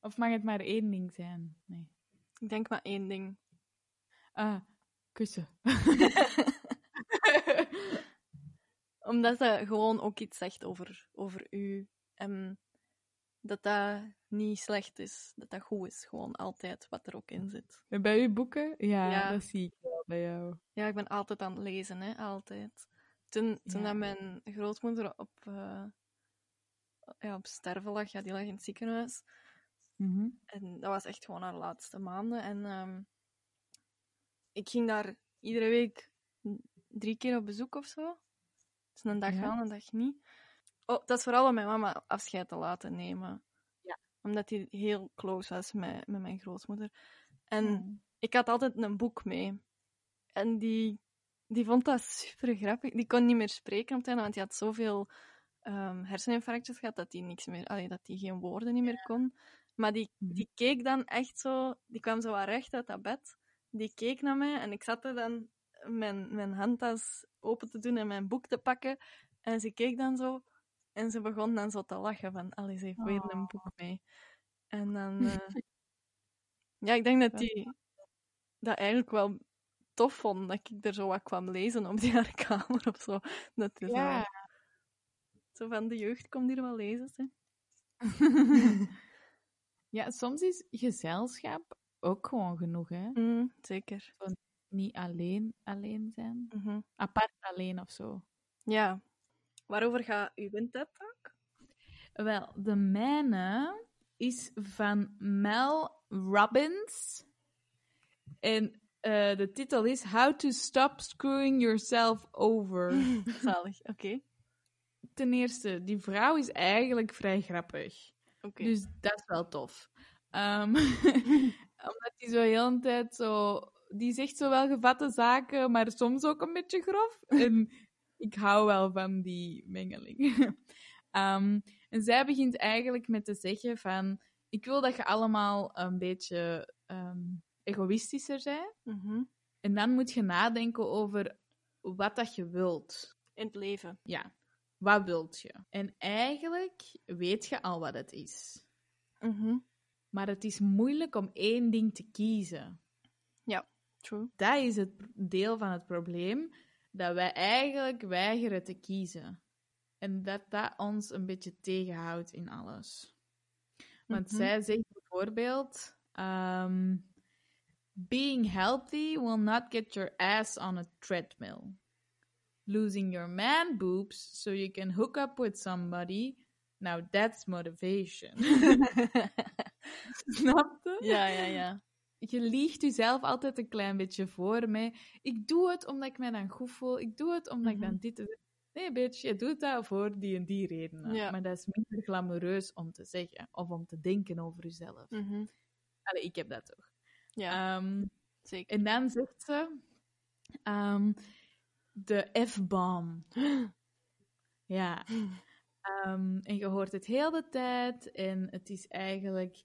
Of mag het maar één ding zijn? Nee. Ik denk maar één ding. Ah, kussen. Omdat dat gewoon ook iets zegt over, over u. En dat dat niet slecht is. Dat dat goed is. Gewoon altijd wat er ook in zit. En bij uw boeken? Ja, Ja. dat zie ik wel bij jou. Ja, ik ben altijd aan het lezen, hè. Altijd. Toen, toen Ja. dat mijn grootmoeder op, eh, ja, op sterven lag. Ja, die lag in het ziekenhuis. Mhm. En dat was echt gewoon haar laatste maanden. En ehm, ik ging daar iedere week drie keer op bezoek of zo. Dus een dag Ja. wel, een dag niet. Oh, dat is vooral om mijn mama afscheid te laten nemen. Ja. Omdat die heel close was met, met mijn grootmoeder. En Mm. ik had altijd een boek mee. En die, die vond dat super grappig. Die kon niet meer spreken op het einde, want die had zoveel ehm herseninfarctjes gehad dat hij niks meer, allee, dat die geen woorden niet meer kon. Maar die, Mhm. die keek dan echt zo, die kwam zo wat recht uit dat bed. Die keek naar mij en ik zat er dan mijn, mijn handtas open te doen en mijn boek te pakken. En ze keek dan zo en ze begon dan zo te lachen van, ze heeft weer een boek mee. En dan... eh, ja, ik denk dat die dat eigenlijk wel tof vond, dat ik er zo wat kwam lezen op die haar kamer of zo. Dat is Ja. zo, zo van, de jeugd komt hier wel lezen, hè. ja, soms is gezelschap ook gewoon genoeg, hè? Mm, zeker. Niet alleen alleen zijn. Mhm. Apart alleen of zo. Ja. Waarover gaat uw TED Talk? Wel, de mijne is van Mel Robbins. En eh, de titel is How to Stop Screwing Yourself Over. Zalig, oké. Ten eerste, die vrouw is eigenlijk vrij grappig. Oké. Dus dat is wel tof. Ehm, omdat die zo heel een tijd zo... Die zegt zo wel gevatte zaken, maar soms ook een beetje grof. En ik hou wel van die mengeling. Ehm, en zij begint eigenlijk met te zeggen van... Ik wil dat je allemaal een beetje ehm, egoïstischer bent. Mhm. En dan moet je nadenken over wat dat je wilt. In het leven. Ja, wat wilt je? En eigenlijk weet je al wat het is. Mhm. Maar het is moeilijk om één ding te kiezen. True. Dat is het deel van het probleem, dat wij eigenlijk weigeren te kiezen. En dat dat ons een beetje tegenhoudt in alles. Want Mhm. zij zegt bijvoorbeeld: ehm, Being healthy will not get your ass on a treadmill. Losing your man boobs so you can hook up with somebody. Now that's motivation. Snap je? ja, ja, ja. Je liegt jezelf altijd een klein beetje voor mij. Ik doe het omdat ik mij dan goed voel. Ik doe het omdat ik Mhm. dan dit... en dat- Nee, bitch, je doet dat voor die en die redenen. Ja. Maar dat is minder glamoureus om te zeggen of om te denken over jezelf. Mhm. Allee, ik heb dat toch. Ja, Ehm, zeker. en dan zegt ze... ehm, de F-bomb. ja. Ehm, en je hoort het heel de tijd. En het is eigenlijk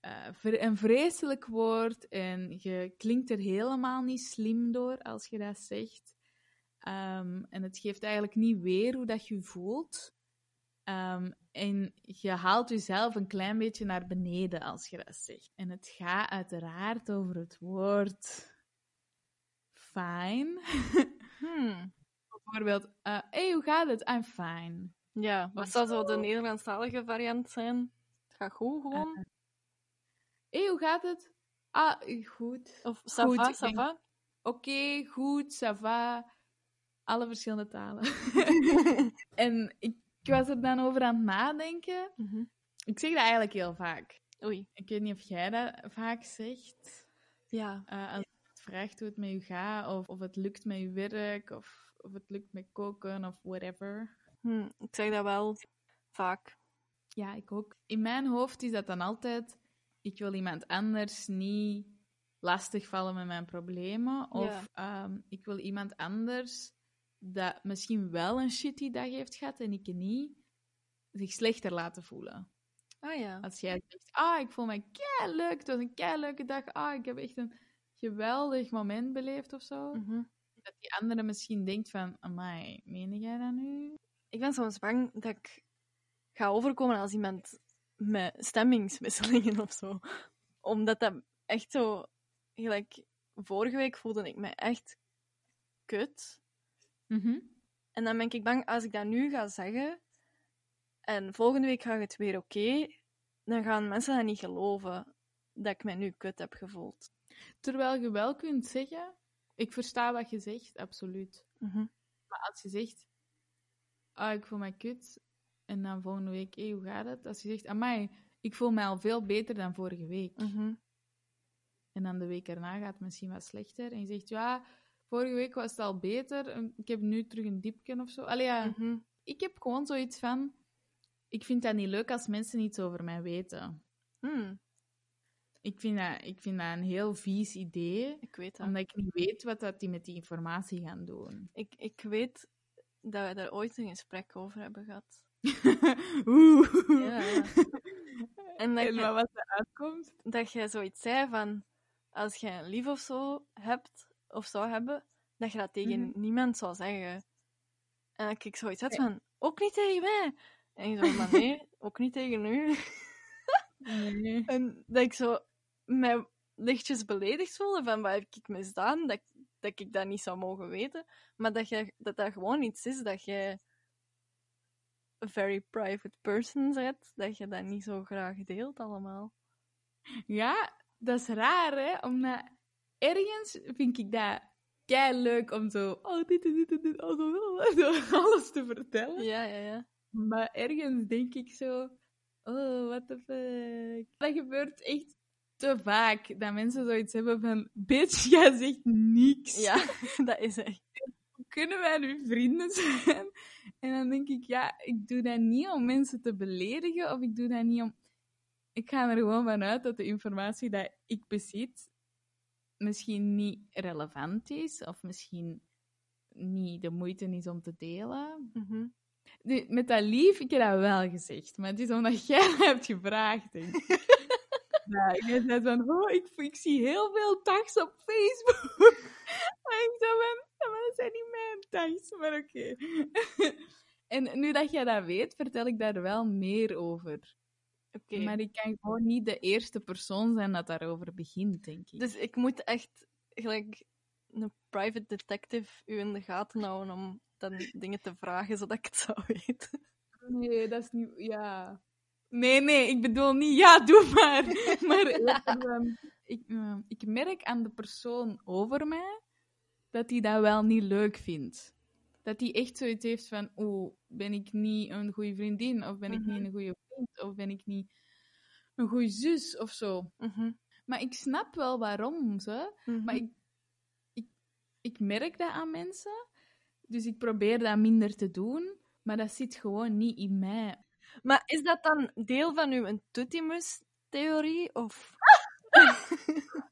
eh, vre- een vreselijk woord. En je klinkt er helemaal niet slim door als je dat zegt. Ehm, en het geeft eigenlijk niet weer hoe dat je voelt. Ehm, en je haalt jezelf een klein beetje naar beneden als je dat zegt. En het gaat uiteraard over het woord fine. Hmm. Bijvoorbeeld, eh hey, hoe gaat het? I'm fine. Ja, wat zou zo de Nederlandstalige variant zijn? Het gaat goed, gewoon? Hey, hoe gaat het? Ah, goed. of ça goed, va, ik ça denk- va? Oké, goed, ça va. Alle verschillende talen. en ik, ik was er dan over aan het nadenken. Mhm. Ik zeg dat eigenlijk heel vaak. Oei. Ik weet niet of jij dat vaak zegt. Ja. Eh, als je vraagt hoe het met je gaat, of, of het lukt met je werk, of, of het lukt met koken, of whatever. Hm, ik zeg dat wel vaak. Ja, ik ook. In mijn hoofd is dat dan altijd: ik wil iemand anders niet lastigvallen met mijn problemen. Of ehm, ik wil iemand anders dat misschien wel een shitty dag heeft gehad en ik niet, zich slechter laten voelen. Ah ja. Als jij zegt: Ah, ik voel me kei leuk, het was een kei leuke dag. Ah, ik heb echt een geweldig moment beleefd of zo. Mhm. Dat die andere misschien denkt: van, Amai, meen jij dat nu? Ik ben soms bang dat ik ga overkomen als iemand met stemmingswisselingen of zo. Omdat dat echt zo... Gelijk, vorige week voelde ik me echt kut. Mhm. En dan ben ik bang, als ik dat nu ga zeggen, en volgende week gaat het weer oké, dan gaan mensen dat niet geloven dat ik me nu kut heb gevoeld. Terwijl je wel kunt zeggen: Ik versta wat je zegt, absoluut. Mhm. Maar als je zegt, ah, ik voel me kut, En dan volgende week, hoe gaat het? Als je zegt, amai, ik voel mij al veel beter dan vorige week. Mhm. En dan de week erna gaat het misschien wat slechter. En je zegt, ja, vorige week was het al beter. Ik heb nu terug een diepje of zo. Allee, ja, Mhm. ik heb gewoon zoiets van... Ik vind dat niet leuk als mensen iets over mij weten. Hmm, Ik vind dat, ik vind dat een heel vies idee. ik weet dat. Omdat ik niet weet wat dat die met die informatie gaan doen. Ik, ik weet dat we daar ooit een gesprek over hebben gehad. Oeh. Ja. En dat En je- wat? Dat jij zoiets zei van, als je een lief of zo hebt, of zou hebben, dat je dat tegen Mhm. niemand zou zeggen. En dat ik zoiets had van, ook niet tegen mij. En je zo, maar nee, ook niet tegen u. Nee. En dat ik zo mij lichtjes beledigd voelde van, wat heb ik misdaan? Dat, ik- dat ik dat niet zou mogen weten. Maar dat, je, dat dat gewoon iets is dat jij een very private person bent, dat je dat niet zo graag deelt allemaal. Ja, dat is raar, hè? Omdat ergens vind ik dat kei leuk om zo, oh, dit en dit en dit, oh, zo, zo, alles te vertellen. Ja, ja, ja. Maar ergens denk ik zo, oh, what the fuck. Dat gebeurt echt te vaak, dat mensen zoiets hebben van, bitch, jij zegt niks. Ja, dat is echt. Kunnen wij nu vrienden zijn? En dan denk ik, ja, ik doe dat niet om mensen te beledigen, of ik doe dat niet om... Ik ga er gewoon vanuit dat de informatie dat ik bezit misschien niet relevant is, of misschien niet de moeite is om te delen. Mhm. Nu, met dat lief, ik heb dat wel gezegd, maar het is omdat jij hebt gevraagd, denk ik. Ja, zei van, oh, ik, ik zie heel veel tags op Facebook. en ik van, ja, maar dat zijn niet mijn tags, maar oké. en nu dat jij dat weet, vertel ik daar wel meer over. Oké. Maar ik kan gewoon niet de eerste persoon zijn dat daarover begint, denk ik. Dus ik moet echt gelijk een private detective u in de gaten houden om dan dingen te vragen zodat ik het zou weten. Nee, dat is niet... Ja. Nee, nee, ik bedoel niet, ja, doe maar. Maar ehm, ik, eh, ik merk aan de persoon over mij dat hij dat wel niet leuk vindt. Dat hij echt zoiets heeft van, oh, ben ik niet een goede vriendin? Of ben ik Mhm. niet een goede vriend? Of ben ik niet een goede zus? Of zo. Mhm. Maar ik snap wel waarom, ze. Mhm. Maar ik, ik, ik merk dat aan mensen. Dus ik probeer dat minder te doen. Maar dat zit gewoon niet in mij. Maar is dat dan deel van uw Tutimus-theorie? Of...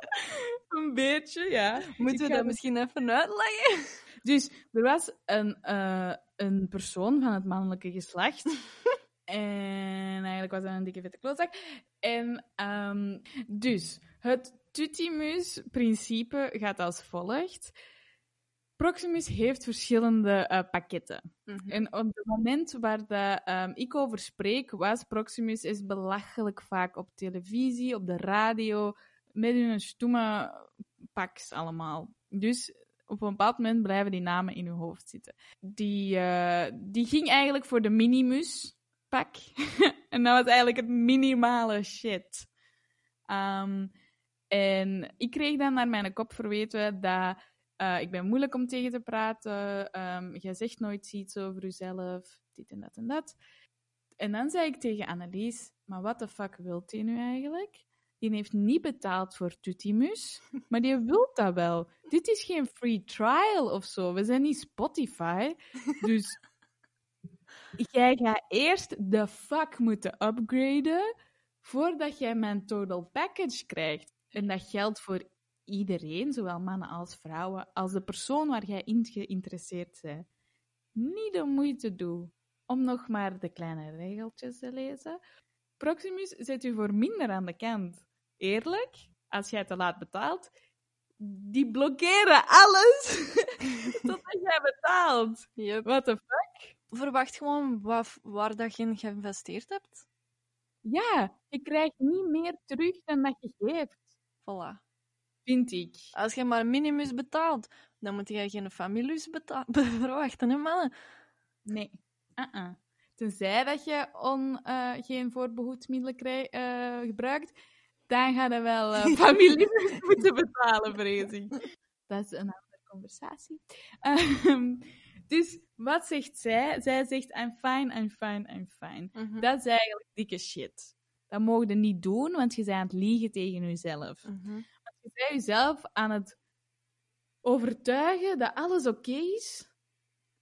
Een beetje, ja. Moeten we dat misschien even uitleggen? Dus er was een, eh, een persoon van het mannelijke geslacht. en eigenlijk was dat een dikke vette klootzak. En ehm, dus, het Tutimus-principe gaat als volgt. Proximus heeft verschillende eh, pakketten. En op het moment waar dat, ehm, ik over spreek, was Proximus is belachelijk vaak op televisie, op de radio, met hun stoeme paks allemaal. Dus op een bepaald moment blijven die namen in uw hoofd zitten. Die, eh, die ging eigenlijk voor de minimus pak. en dat was eigenlijk het minimale shit. Ehm, en ik kreeg dan naar mijn kop verweten dat eh, ik ben moeilijk om tegen te praten. ehm jij zegt nooit iets over jezelf. Dit en dat en dat. En dan zei ik tegen Annelies, maar wat de fuck wilt hij nu eigenlijk? Die heeft niet betaald voor Tutimus, maar die wil dat wel. Dit is geen free trial of zo. We zijn niet Spotify. Dus jij gaat eerst de fuck moeten upgraden voordat jij mijn total package krijgt. En dat geldt voor iedereen, zowel mannen als vrouwen, als de persoon waar jij in geïnteresseerd bent. Niet de moeite doen om nog maar de kleine regeltjes te lezen. Proximus zet u voor minder aan de kant. Eerlijk, als jij te laat betaalt, die blokkeren alles totdat jij betaalt. Yep. What the fuck? Verwacht gewoon wat, waar dat je in geïnvesteerd hebt. Ja, je krijgt niet meer terug dan dat je geeft, Voilà. vind ik. Als je maar minimus betaalt, dan moet je geen familius beta- verwachten, hè, mannen? Nee. Uh-uh. Tenzij dat je on, eh, geen voorbehoedsmiddelen eh, gebruikt, dan ga je wel eh, familie moeten betalen, vrees ik. Dat is een ander conversatie. Ehm, dus wat zegt zij? Zij zegt, I'm fine, I'm fine, I'm fine. Mhm. Dat is eigenlijk dikke shit. Dat mogen je niet doen, want je bent aan het liegen tegen jezelf. Mhm. Je bent jezelf aan het overtuigen dat alles oké is,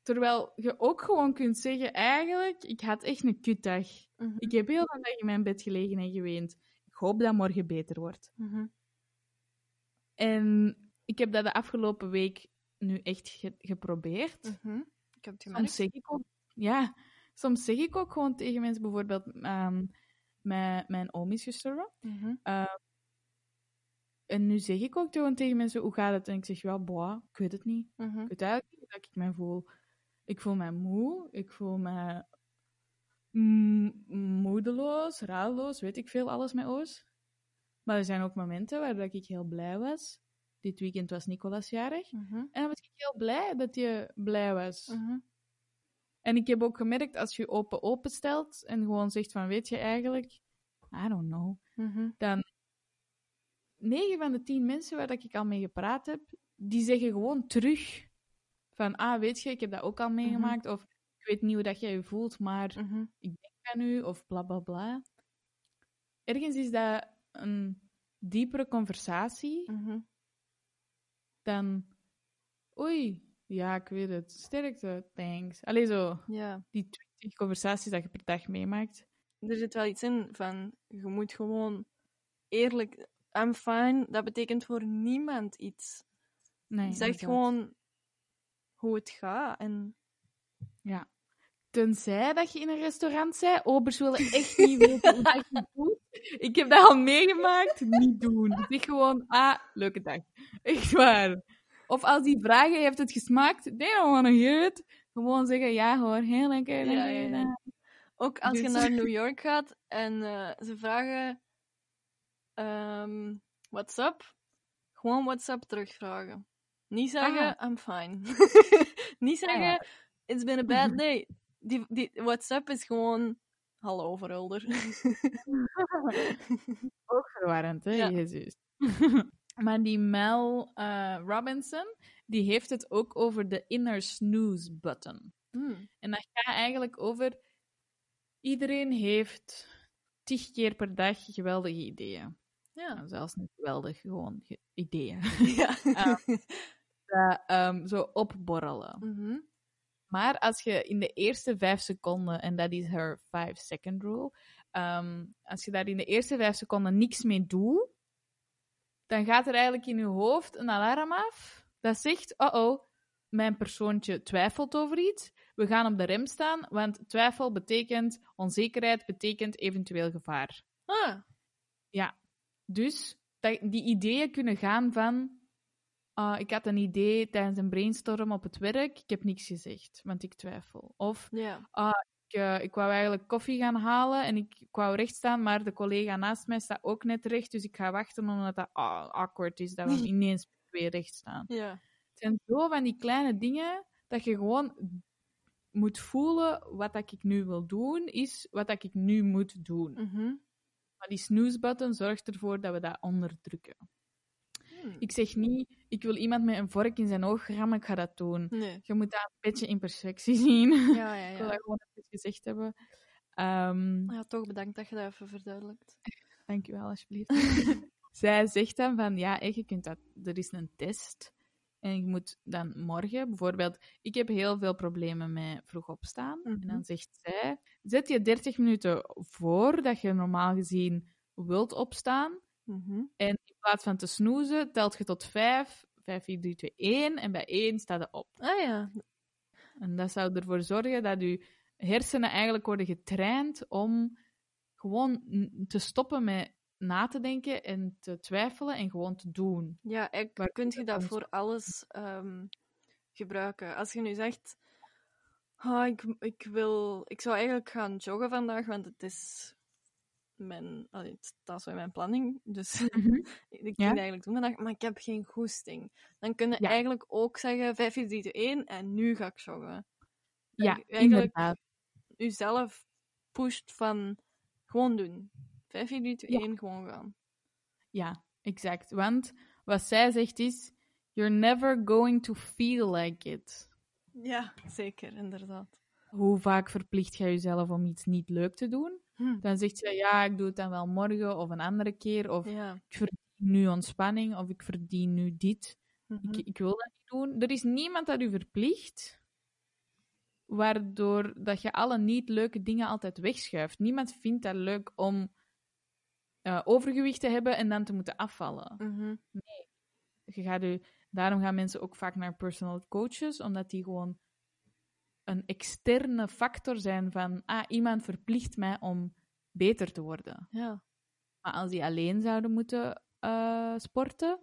terwijl je ook gewoon kunt zeggen, eigenlijk, ik had echt een kutdag. Mhm. Ik heb heel de dag in mijn bed gelegen en geweend. Ik hoop dat morgen beter wordt. Mhm. En ik heb dat de afgelopen week nu echt ge- geprobeerd. Mhm. Ik heb het Soms zeg ik ook, ja, soms zeg ik ook gewoon tegen mensen, bijvoorbeeld, ehm, mijn, mijn oom is gestorven. Mhm. En nu zeg ik ook gewoon tegen mensen, hoe gaat het? En ik zeg, ja, boah, ik weet het niet. Mhm. Ik weet eigenlijk niet hoe ik mij voel. Ik voel mij moe, ik voel mm, moedeloos, raadloos, weet ik veel, alles met O's. Maar er zijn ook momenten waar dat ik heel blij was. Dit weekend was Nicolas jarig. Mhm. En dan was ik heel blij dat je blij was. Mhm. En ik heb ook gemerkt, als je open open stelt en gewoon zegt van, weet je eigenlijk, I don't know, Mhm. dan 9 van de 10 mensen waar dat ik al mee gepraat heb, die zeggen gewoon terug van, ah, weet je, ik heb dat ook al meegemaakt, of ik weet niet hoe dat jij je voelt, maar Mhm. ik denk aan u, of bla bla bla. Ergens is dat een diepere conversatie Mhm. dan, oei, ja, ik weet het, sterkte, thanks. Allee, zo, Ja, die 20 conversaties dat je per dag meemaakt. er zit wel iets in van, je moet gewoon eerlijk, I'm fine, dat betekent voor niemand iets. Nee, Zeg gewoon hoe het gaat. En Tenzij dat je in een restaurant bent, obers willen echt niet weten hoe dat je doet. Ik heb dat al meegemaakt, niet doen. Zeg gewoon, ah, leuke dag. Echt waar. Of als die vragen, heeft het gesmaakt? They don't want to. Gewoon zeggen, ja hoor, heel lekker. Ja, ja, ja. ook als je Dus- naar New York gaat en eh, ze vragen ehm what's up, gewoon what's up terugvragen. Niet zeggen, I'm fine. niet zeggen, ja. It's been a bad day. Die, die what's up is gewoon, hallo verhulder. Ook verwarrend, hè, Ja. Jezus. maar die Mel eh, Robinson, die heeft het ook over de inner snooze button. Hmm. En dat gaat eigenlijk over... Iedereen heeft tig keer per dag geweldige ideeën. Ja. Nou, zelfs niet geweldig, gewoon ge- ideeën. ja. Dat ehm, zo opborrelen. Mhm. Maar als je in de eerste vijf seconden, en dat is haar five second rule, ehm, als je daar in de eerste vijf seconden niks mee doet, dan gaat er eigenlijk in je hoofd een alarm af dat zegt, oh oh, mijn persoontje twijfelt over iets, we gaan op de rem staan, want twijfel betekent, onzekerheid betekent eventueel gevaar. Ah, Dus dat, die ideeën kunnen gaan van. Ah, ik had een idee tijdens een brainstorm op het werk, ik heb niks gezegd, want ik twijfel. Of ja. ik, eh, ik wou eigenlijk koffie gaan halen en ik, ik wou recht staan, maar de collega naast mij staat ook net recht, dus ik ga wachten omdat dat ah, awkward is, dat we ineens weer recht staan. Ja. Het zijn zo van die kleine dingen dat je gewoon moet voelen wat dat ik nu wil doen, is wat dat ik nu moet doen. Mhm. Maar die snooze-button zorgt ervoor dat we dat onderdrukken. Hmm. Ik zeg niet, ik wil iemand met een vork in zijn oog rammen, ik ga dat doen. Nee. Je moet dat een beetje in perspectie zien. Ja, ja, Ik wil ja. dat gewoon even gezegd hebben. Ehm Ja, toch bedankt dat je dat even verduidelijkt. Dankjewel, alsjeblieft. Zij zegt dan van, ja, hè, je kunt dat, er is een test. En je moet dan morgen, bijvoorbeeld, ik heb heel veel problemen met vroeg opstaan. En Mhm. dan zegt zij, zet je 30 minuten voor dat je normaal gezien wilt opstaan. Mhm. En in plaats van te snoezen, telt je tot 5, 5, 4, 3, 2, 1. En bij 1 staat je op. Ah ja. En dat zou ervoor zorgen dat je hersenen eigenlijk worden getraind om gewoon te stoppen met na te denken en te twijfelen en gewoon te doen. Ja, Waar kunt je dat voor alles ehm, gebruiken. Als je nu zegt, "Ah, ik, ik, wil, ik zou eigenlijk gaan joggen vandaag, want het is mijn, allee, staat zo in mijn planning, dus ik ging Ja. dat eigenlijk doen vandaag, maar ik heb geen goesting. Dan kun je Ja. eigenlijk ook zeggen, 5, 4, 3, 2, 1 en nu ga ik joggen. Ja, Dat eigenlijk inderdaad. jezelf pusht van gewoon doen. 5, 4, 3, 2, Ja. 1, gewoon gaan. Ja, exact. Want wat zij zegt is, You're never going to feel like it. Ja, zeker, inderdaad. Hoe vaak verplicht jij jezelf om iets niet leuk te doen? Hm. Dan zegt je, ja, ik doe het dan wel morgen of een andere keer. Of Ja. ik verdien nu ontspanning of ik verdien nu dit. Mhm. Ik, ik wil dat niet doen. Er is niemand dat u verplicht, waardoor dat je alle niet leuke dingen altijd wegschuift. Niemand vindt dat leuk om eh, overgewicht te hebben en dan te moeten afvallen. Mhm. Je gaat u, daarom gaan mensen ook vaak naar personal coaches, omdat die gewoon een externe factor zijn van, ah, iemand verplicht mij om beter te worden. Ja. Maar als die alleen zouden moeten eh, sporten,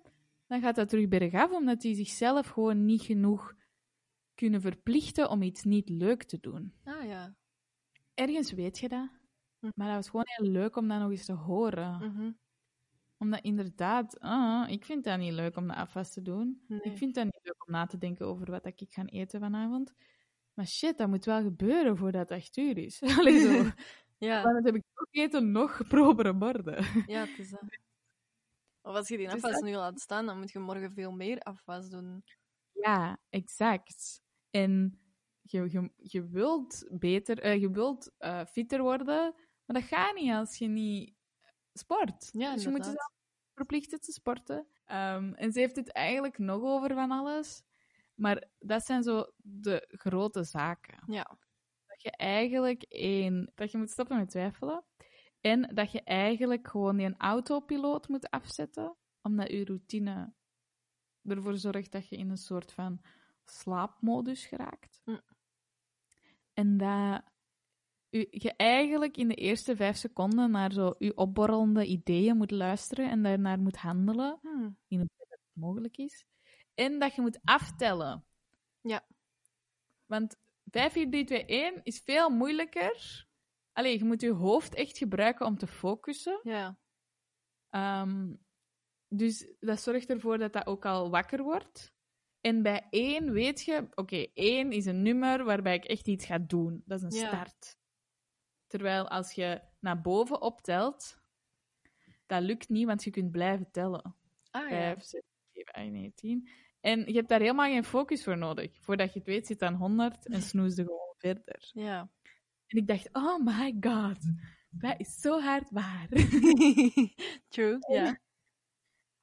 dan gaat dat terug bergaf, omdat die zichzelf gewoon niet genoeg kunnen verplichten om iets niet leuk te doen. Ah ja. Ergens weet je dat, Hm. maar dat was gewoon heel leuk om dat nog eens te horen. Mhm. Omdat inderdaad, ah, ik vind dat niet leuk om de afwas te doen. Nee. Ik vind dat niet leuk om na te denken over wat ik ga eten vanavond. Maar shit, dat moet wel gebeuren voordat het echt uur is. Allee, zo. Ja, Want dan heb ik nog eten, nog propere borden. ja, het is dat. Of als je die is afwas dat. nu laat staan, dan moet je morgen veel meer afwas doen. Ja, exact. En je, je, je wilt beter, eh, je wilt eh, fitter worden, maar dat gaat niet als je niet sport. Ja, dus je moet jezelf verplichten te sporten. Ehm, en ze heeft het eigenlijk nog over van alles. Maar dat zijn zo de grote zaken. Ja. Dat je eigenlijk één, dat je moet stoppen met twijfelen. En dat je eigenlijk gewoon die een autopiloot moet afzetten, omdat je routine ervoor zorgt dat je in een soort van slaapmodus geraakt. Hm. En dat je eigenlijk in de eerste vijf seconden naar zo je opborrelende ideeën moet luisteren en daarnaar moet handelen, Hm. in hoeverre dat het mogelijk is. En dat je moet aftellen. Ja. Want 5, 4, 3, 2, 1 is veel moeilijker. Allee, je moet je hoofd echt gebruiken om te focussen. Ja. Ehm, dus dat zorgt ervoor dat dat ook al wakker wordt. En bij 1 weet je, oké, 1 is een nummer waarbij ik echt iets ga doen. Dat is een Ja. start. Terwijl als je naar boven optelt, dat lukt niet, want je kunt blijven tellen. Ah ja. 5, 6, 7, 8, 9, 10. En je hebt daar helemaal geen focus voor nodig. Voordat je het weet, zit aan 100 en snoes je gewoon verder. Ja. En ik dacht, oh my god, dat is zo hard waar. True, ja.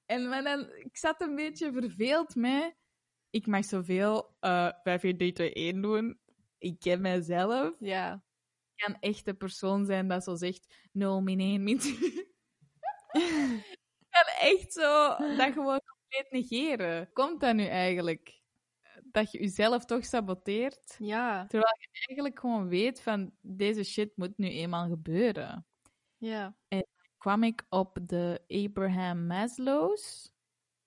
En maar dan, ik zat een beetje verveeld mee. Ik mag zoveel eh 5, 4, 3, 2, 1 doen. Ik ken mijzelf. Ja. Ik kan echt de persoon zijn dat zo zegt 0, min 1, min 2. Ik kan echt zo dat gewoon compleet negeren. Komt dat nu eigenlijk? Dat je jezelf toch saboteert? Ja. Terwijl je eigenlijk gewoon weet van deze shit moet nu eenmaal gebeuren. Ja. Kwam ik op de Abraham Maslow's,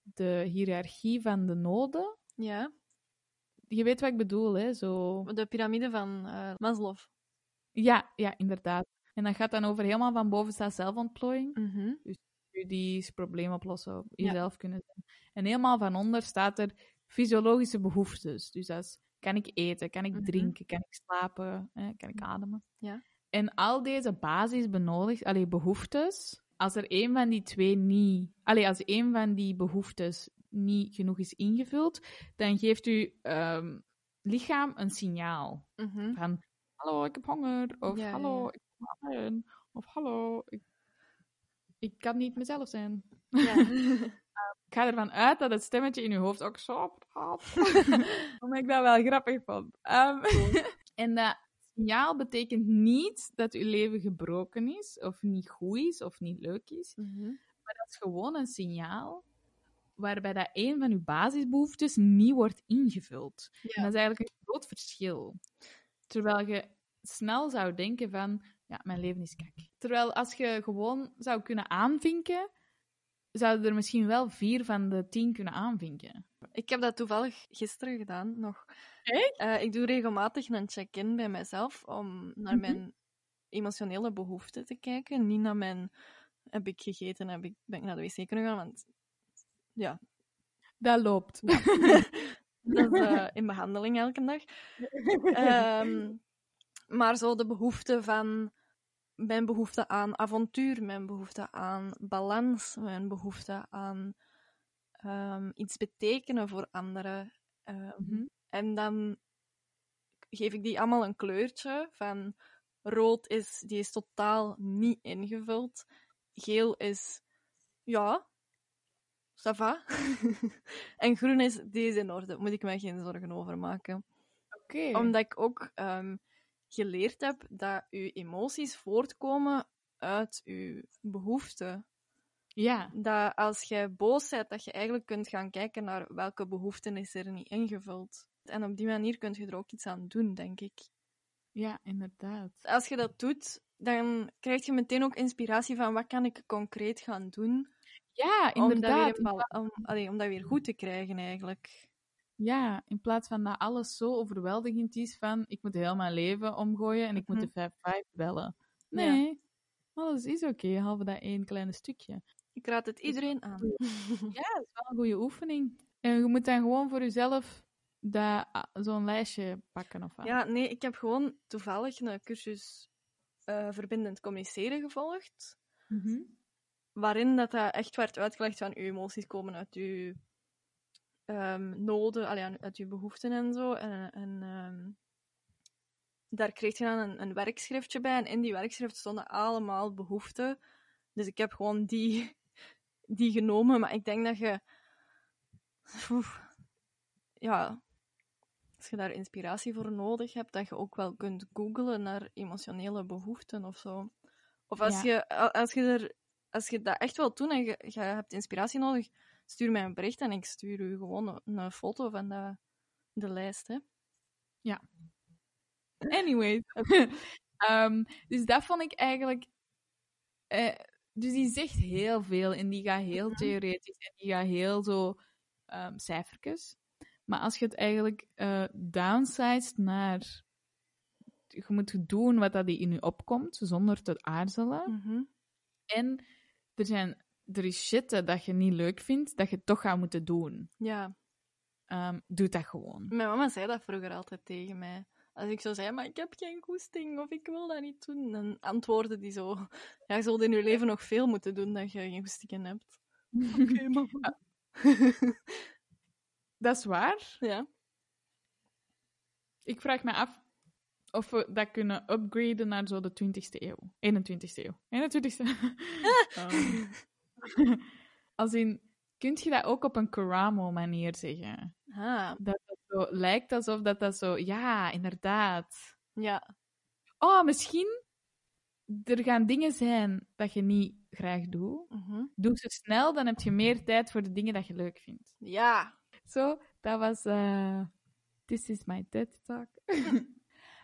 de hiërarchie van de noden. Ja. Je weet wat ik bedoel, hè? Zo... De piramide van eh Maslow. Ja, ja, inderdaad. En dat gaat dan over helemaal van boven staat zelfontplooiing. Mhm. Studies, probleem oplossen, Ja. jezelf kunnen zijn. En helemaal van onder staat er fysiologische behoeftes. Dus dat is, kan ik eten, kan ik Mhm. drinken, kan ik slapen, kan ik ademen. Ja. En al deze basis benodigd, allee, behoeftes, als er een van die twee niet, allee, als een van die behoeftes niet genoeg is ingevuld, dan geeft uw ehm, lichaam een signaal Mhm. van hallo, ik heb honger, of Ja, hallo, ja. ik heb adem, of hallo, ik, ik kan niet mezelf zijn. Ja. Ik ga ervan uit dat het stemmetje in je hoofd ook zo praat. Omdat ik dat wel grappig vond. Ehm, en dat signaal betekent niet dat je leven gebroken is, of niet goed is, of niet leuk is. Mhm. Maar dat is gewoon een signaal waarbij dat een van je basisbehoeftes niet wordt ingevuld. En dat is eigenlijk een groot verschil. Terwijl je snel zou denken van, ja, mijn leven is kak. Terwijl als je gewoon zou kunnen aanvinken, zouden er misschien wel vier van de tien kunnen aanvinken. Ik heb dat toevallig gisteren gedaan nog. Echt? Eh, ik doe regelmatig een check-in bij mezelf om naar Mhm. mijn emotionele behoeften te kijken. Niet naar mijn heb ik gegeten, heb ik, ben ik naar de wc kunnen gaan, want ja, Dat loopt. dat is eh, in behandeling elke dag. Ehm, maar zo de behoefte van mijn behoefte aan avontuur, mijn behoefte aan balans, mijn behoefte aan ehm, iets betekenen voor anderen. Ehm, Mhm. En dan geef ik die allemaal een kleurtje van rood is, die is totaal niet ingevuld. Geel is, ja, ça va. en groen is, is in orde. Moet ik mij geen zorgen over maken. Oké. Omdat ik ook ehm, geleerd heb dat uw emoties voortkomen uit uw behoeften. Ja. Dat als jij boos bent, dat je eigenlijk kunt gaan kijken naar welke behoeften is er niet ingevuld. En op die manier kun je er ook iets aan doen, denk ik. ja, inderdaad. Als je dat doet, dan krijg je meteen ook inspiratie van wat kan ik concreet gaan doen Ja, om dat, inderdaad. weer, om, allee, om dat weer goed te krijgen, eigenlijk. Ja, in plaats van dat alles zo overweldigend is van ik moet heel mijn leven omgooien en ik moet Mhm. de 5-5 bellen. Ja. Nee, alles is oké, halve dat één kleine stukje. Ik raad het iedereen aan. Ja, dat is wel een goede oefening. En je moet dan gewoon voor jezelf dat, ah, zo'n lijstje pakken of wat. Ja, nee, ik heb gewoon toevallig een cursus eh, verbindend communiceren gevolgd. Mhm. waarin dat, dat echt werd uitgelegd van uw emoties komen uit uw ehm, noden, allee, aan- uit uw behoeften en zo. En, en ehm, daar kreeg je dan een, een werkschriftje bij. En in die werkschrift stonden allemaal behoeften. Dus ik heb gewoon die, die genomen. Maar ik denk dat je... Oef, ja, als je daar inspiratie voor nodig hebt, dat je ook wel kunt googlen naar emotionele behoeften of zo. Of als, Ja. je, als, je er, als je dat echt wilt doen en je, je hebt inspiratie nodig, stuur mij een bericht en ik stuur u gewoon een, foto van de, de lijst. Hè. Anyways. Ehm, dus dat vond ik eigenlijk... eh, dus die zegt heel veel en die gaat heel theoretisch en die gaat heel zo ehm cijfertjes. Maar als je het eigenlijk eh downsized naar... Je moet doen wat dat in je opkomt, zonder te aarzelen. Mhm. En er, zijn, er is shit dat je niet leuk vindt, dat je toch gaat moeten doen. Ja, Ehm, doe dat gewoon. mijn mama zei dat vroeger altijd tegen mij. Als ik zo zei, maar ik heb geen goesting of ik wil dat niet doen, dan antwoordde die zo: Ja, je zult in je leven nog veel moeten doen dat je geen goestingen hebt. Oké, mama. Dat is waar. ja. Ik vraag me af of we dat kunnen upgraden naar zo de 20ste eeuw. 21ste eeuw. 21ste. Ehm, als in, kunt je dat ook op een Karamo-manier zeggen? Ah, Dat het zo lijkt alsof dat, dat zo... Ja, inderdaad. ja. Oh, misschien... Er gaan dingen zijn dat je niet graag doet. Mhm. Doe ze snel, dan heb je meer tijd voor de dingen dat je leuk vindt. Ja. Zo, dat was... eh, This is my TED Talk.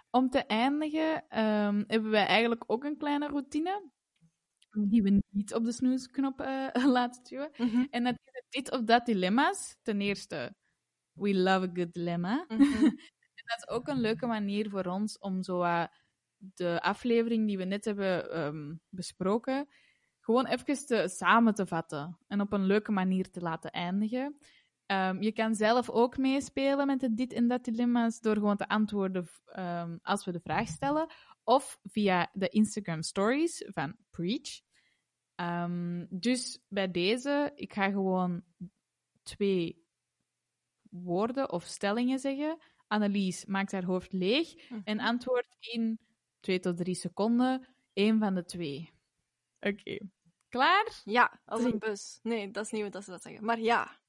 Om te eindigen ehm, hebben wij eigenlijk ook een kleine routine. Die we niet op de snoesknop eh, laten duwen. Mhm. En dat is het dit of dat dilemma's. Ten eerste, we love a good dilemma. Mhm. En dat is ook een leuke manier voor ons om zo de aflevering die we net hebben ehm, besproken, gewoon even te, samen te vatten en op een leuke manier te laten eindigen. Ehm, je kan zelf ook meespelen met de dit en dat dilemma's door gewoon te antwoorden ehm, als we de vraag stellen. Of via de Instagram stories van Preach. Ehm, dus bij deze, ik ga gewoon twee woorden of stellingen zeggen. Annelies maakt haar hoofd leeg en antwoordt in twee tot drie seconden één van de twee. Oké. Klaar? Ja, als een bus. Nee, dat is niet wat ze dat zeggen. Maar ja,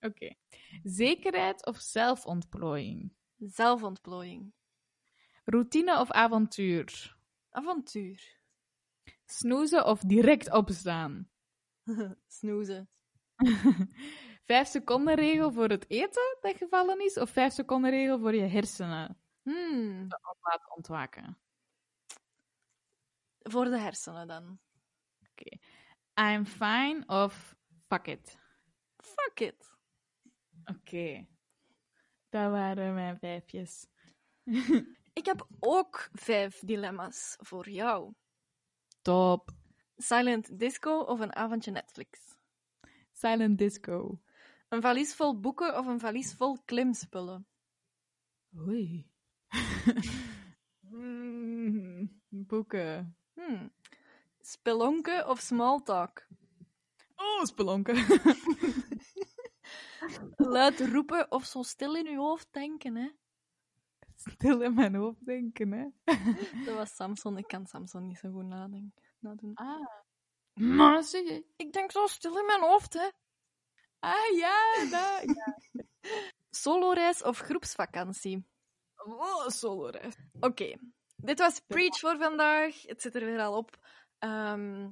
Oké. Zekerheid of zelfontplooiing? zelfontplooiing. Routine of avontuur? Avontuur. Snoezen of direct opstaan? Snoezen. vijf seconden regel voor het eten dat gevallen is, of vijf seconden regel voor je hersenen Hmm. te laten ontwaken? Voor de hersenen dan. I'm fine of fuck it? Fuck it. Oké. Dat waren mijn vijfjes. Ik heb ook vijf dilemma's voor jou. Top. Silent disco of een avondje Netflix? Silent disco. Een valies vol boeken of een valies vol klimspullen? Oei. Mm, boeken. Hmm. Spelonken of smalltalk? Oh, spelonken. luid roepen of zo stil in je hoofd denken, hè. Stil in mijn hoofd denken, hè. Dat was Samson. Ik kan Samson niet zo goed nadenken. nadoen. Ah. Maar zeg je. Ik denk zo stil in mijn hoofd, hè. Ah, ja, dat. Ja. Soloreis of groepsvakantie? Oh, solo reis. Oké, dit was Preach voor vandaag. Het zit er weer al op. Ehm,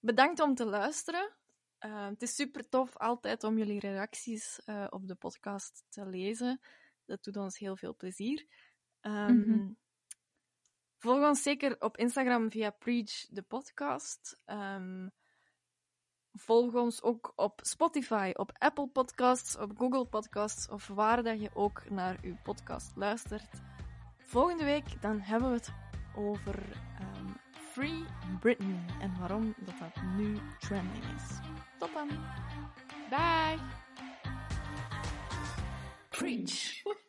bedankt om te luisteren. Ehm, het is super tof altijd om jullie reacties eh, op de podcast te lezen. Dat doet ons heel veel plezier. Ehm, Mhm. Volg ons zeker op Instagram via Preach de podcast. Ehm, volg ons ook op Spotify, op Apple Podcasts, op Google Podcasts of waar dat je ook naar uw podcast luistert. Volgende week dan hebben we het over ehm, Free Britain en waarom dat, dat nu trending is. Tot dan! Bye. preach.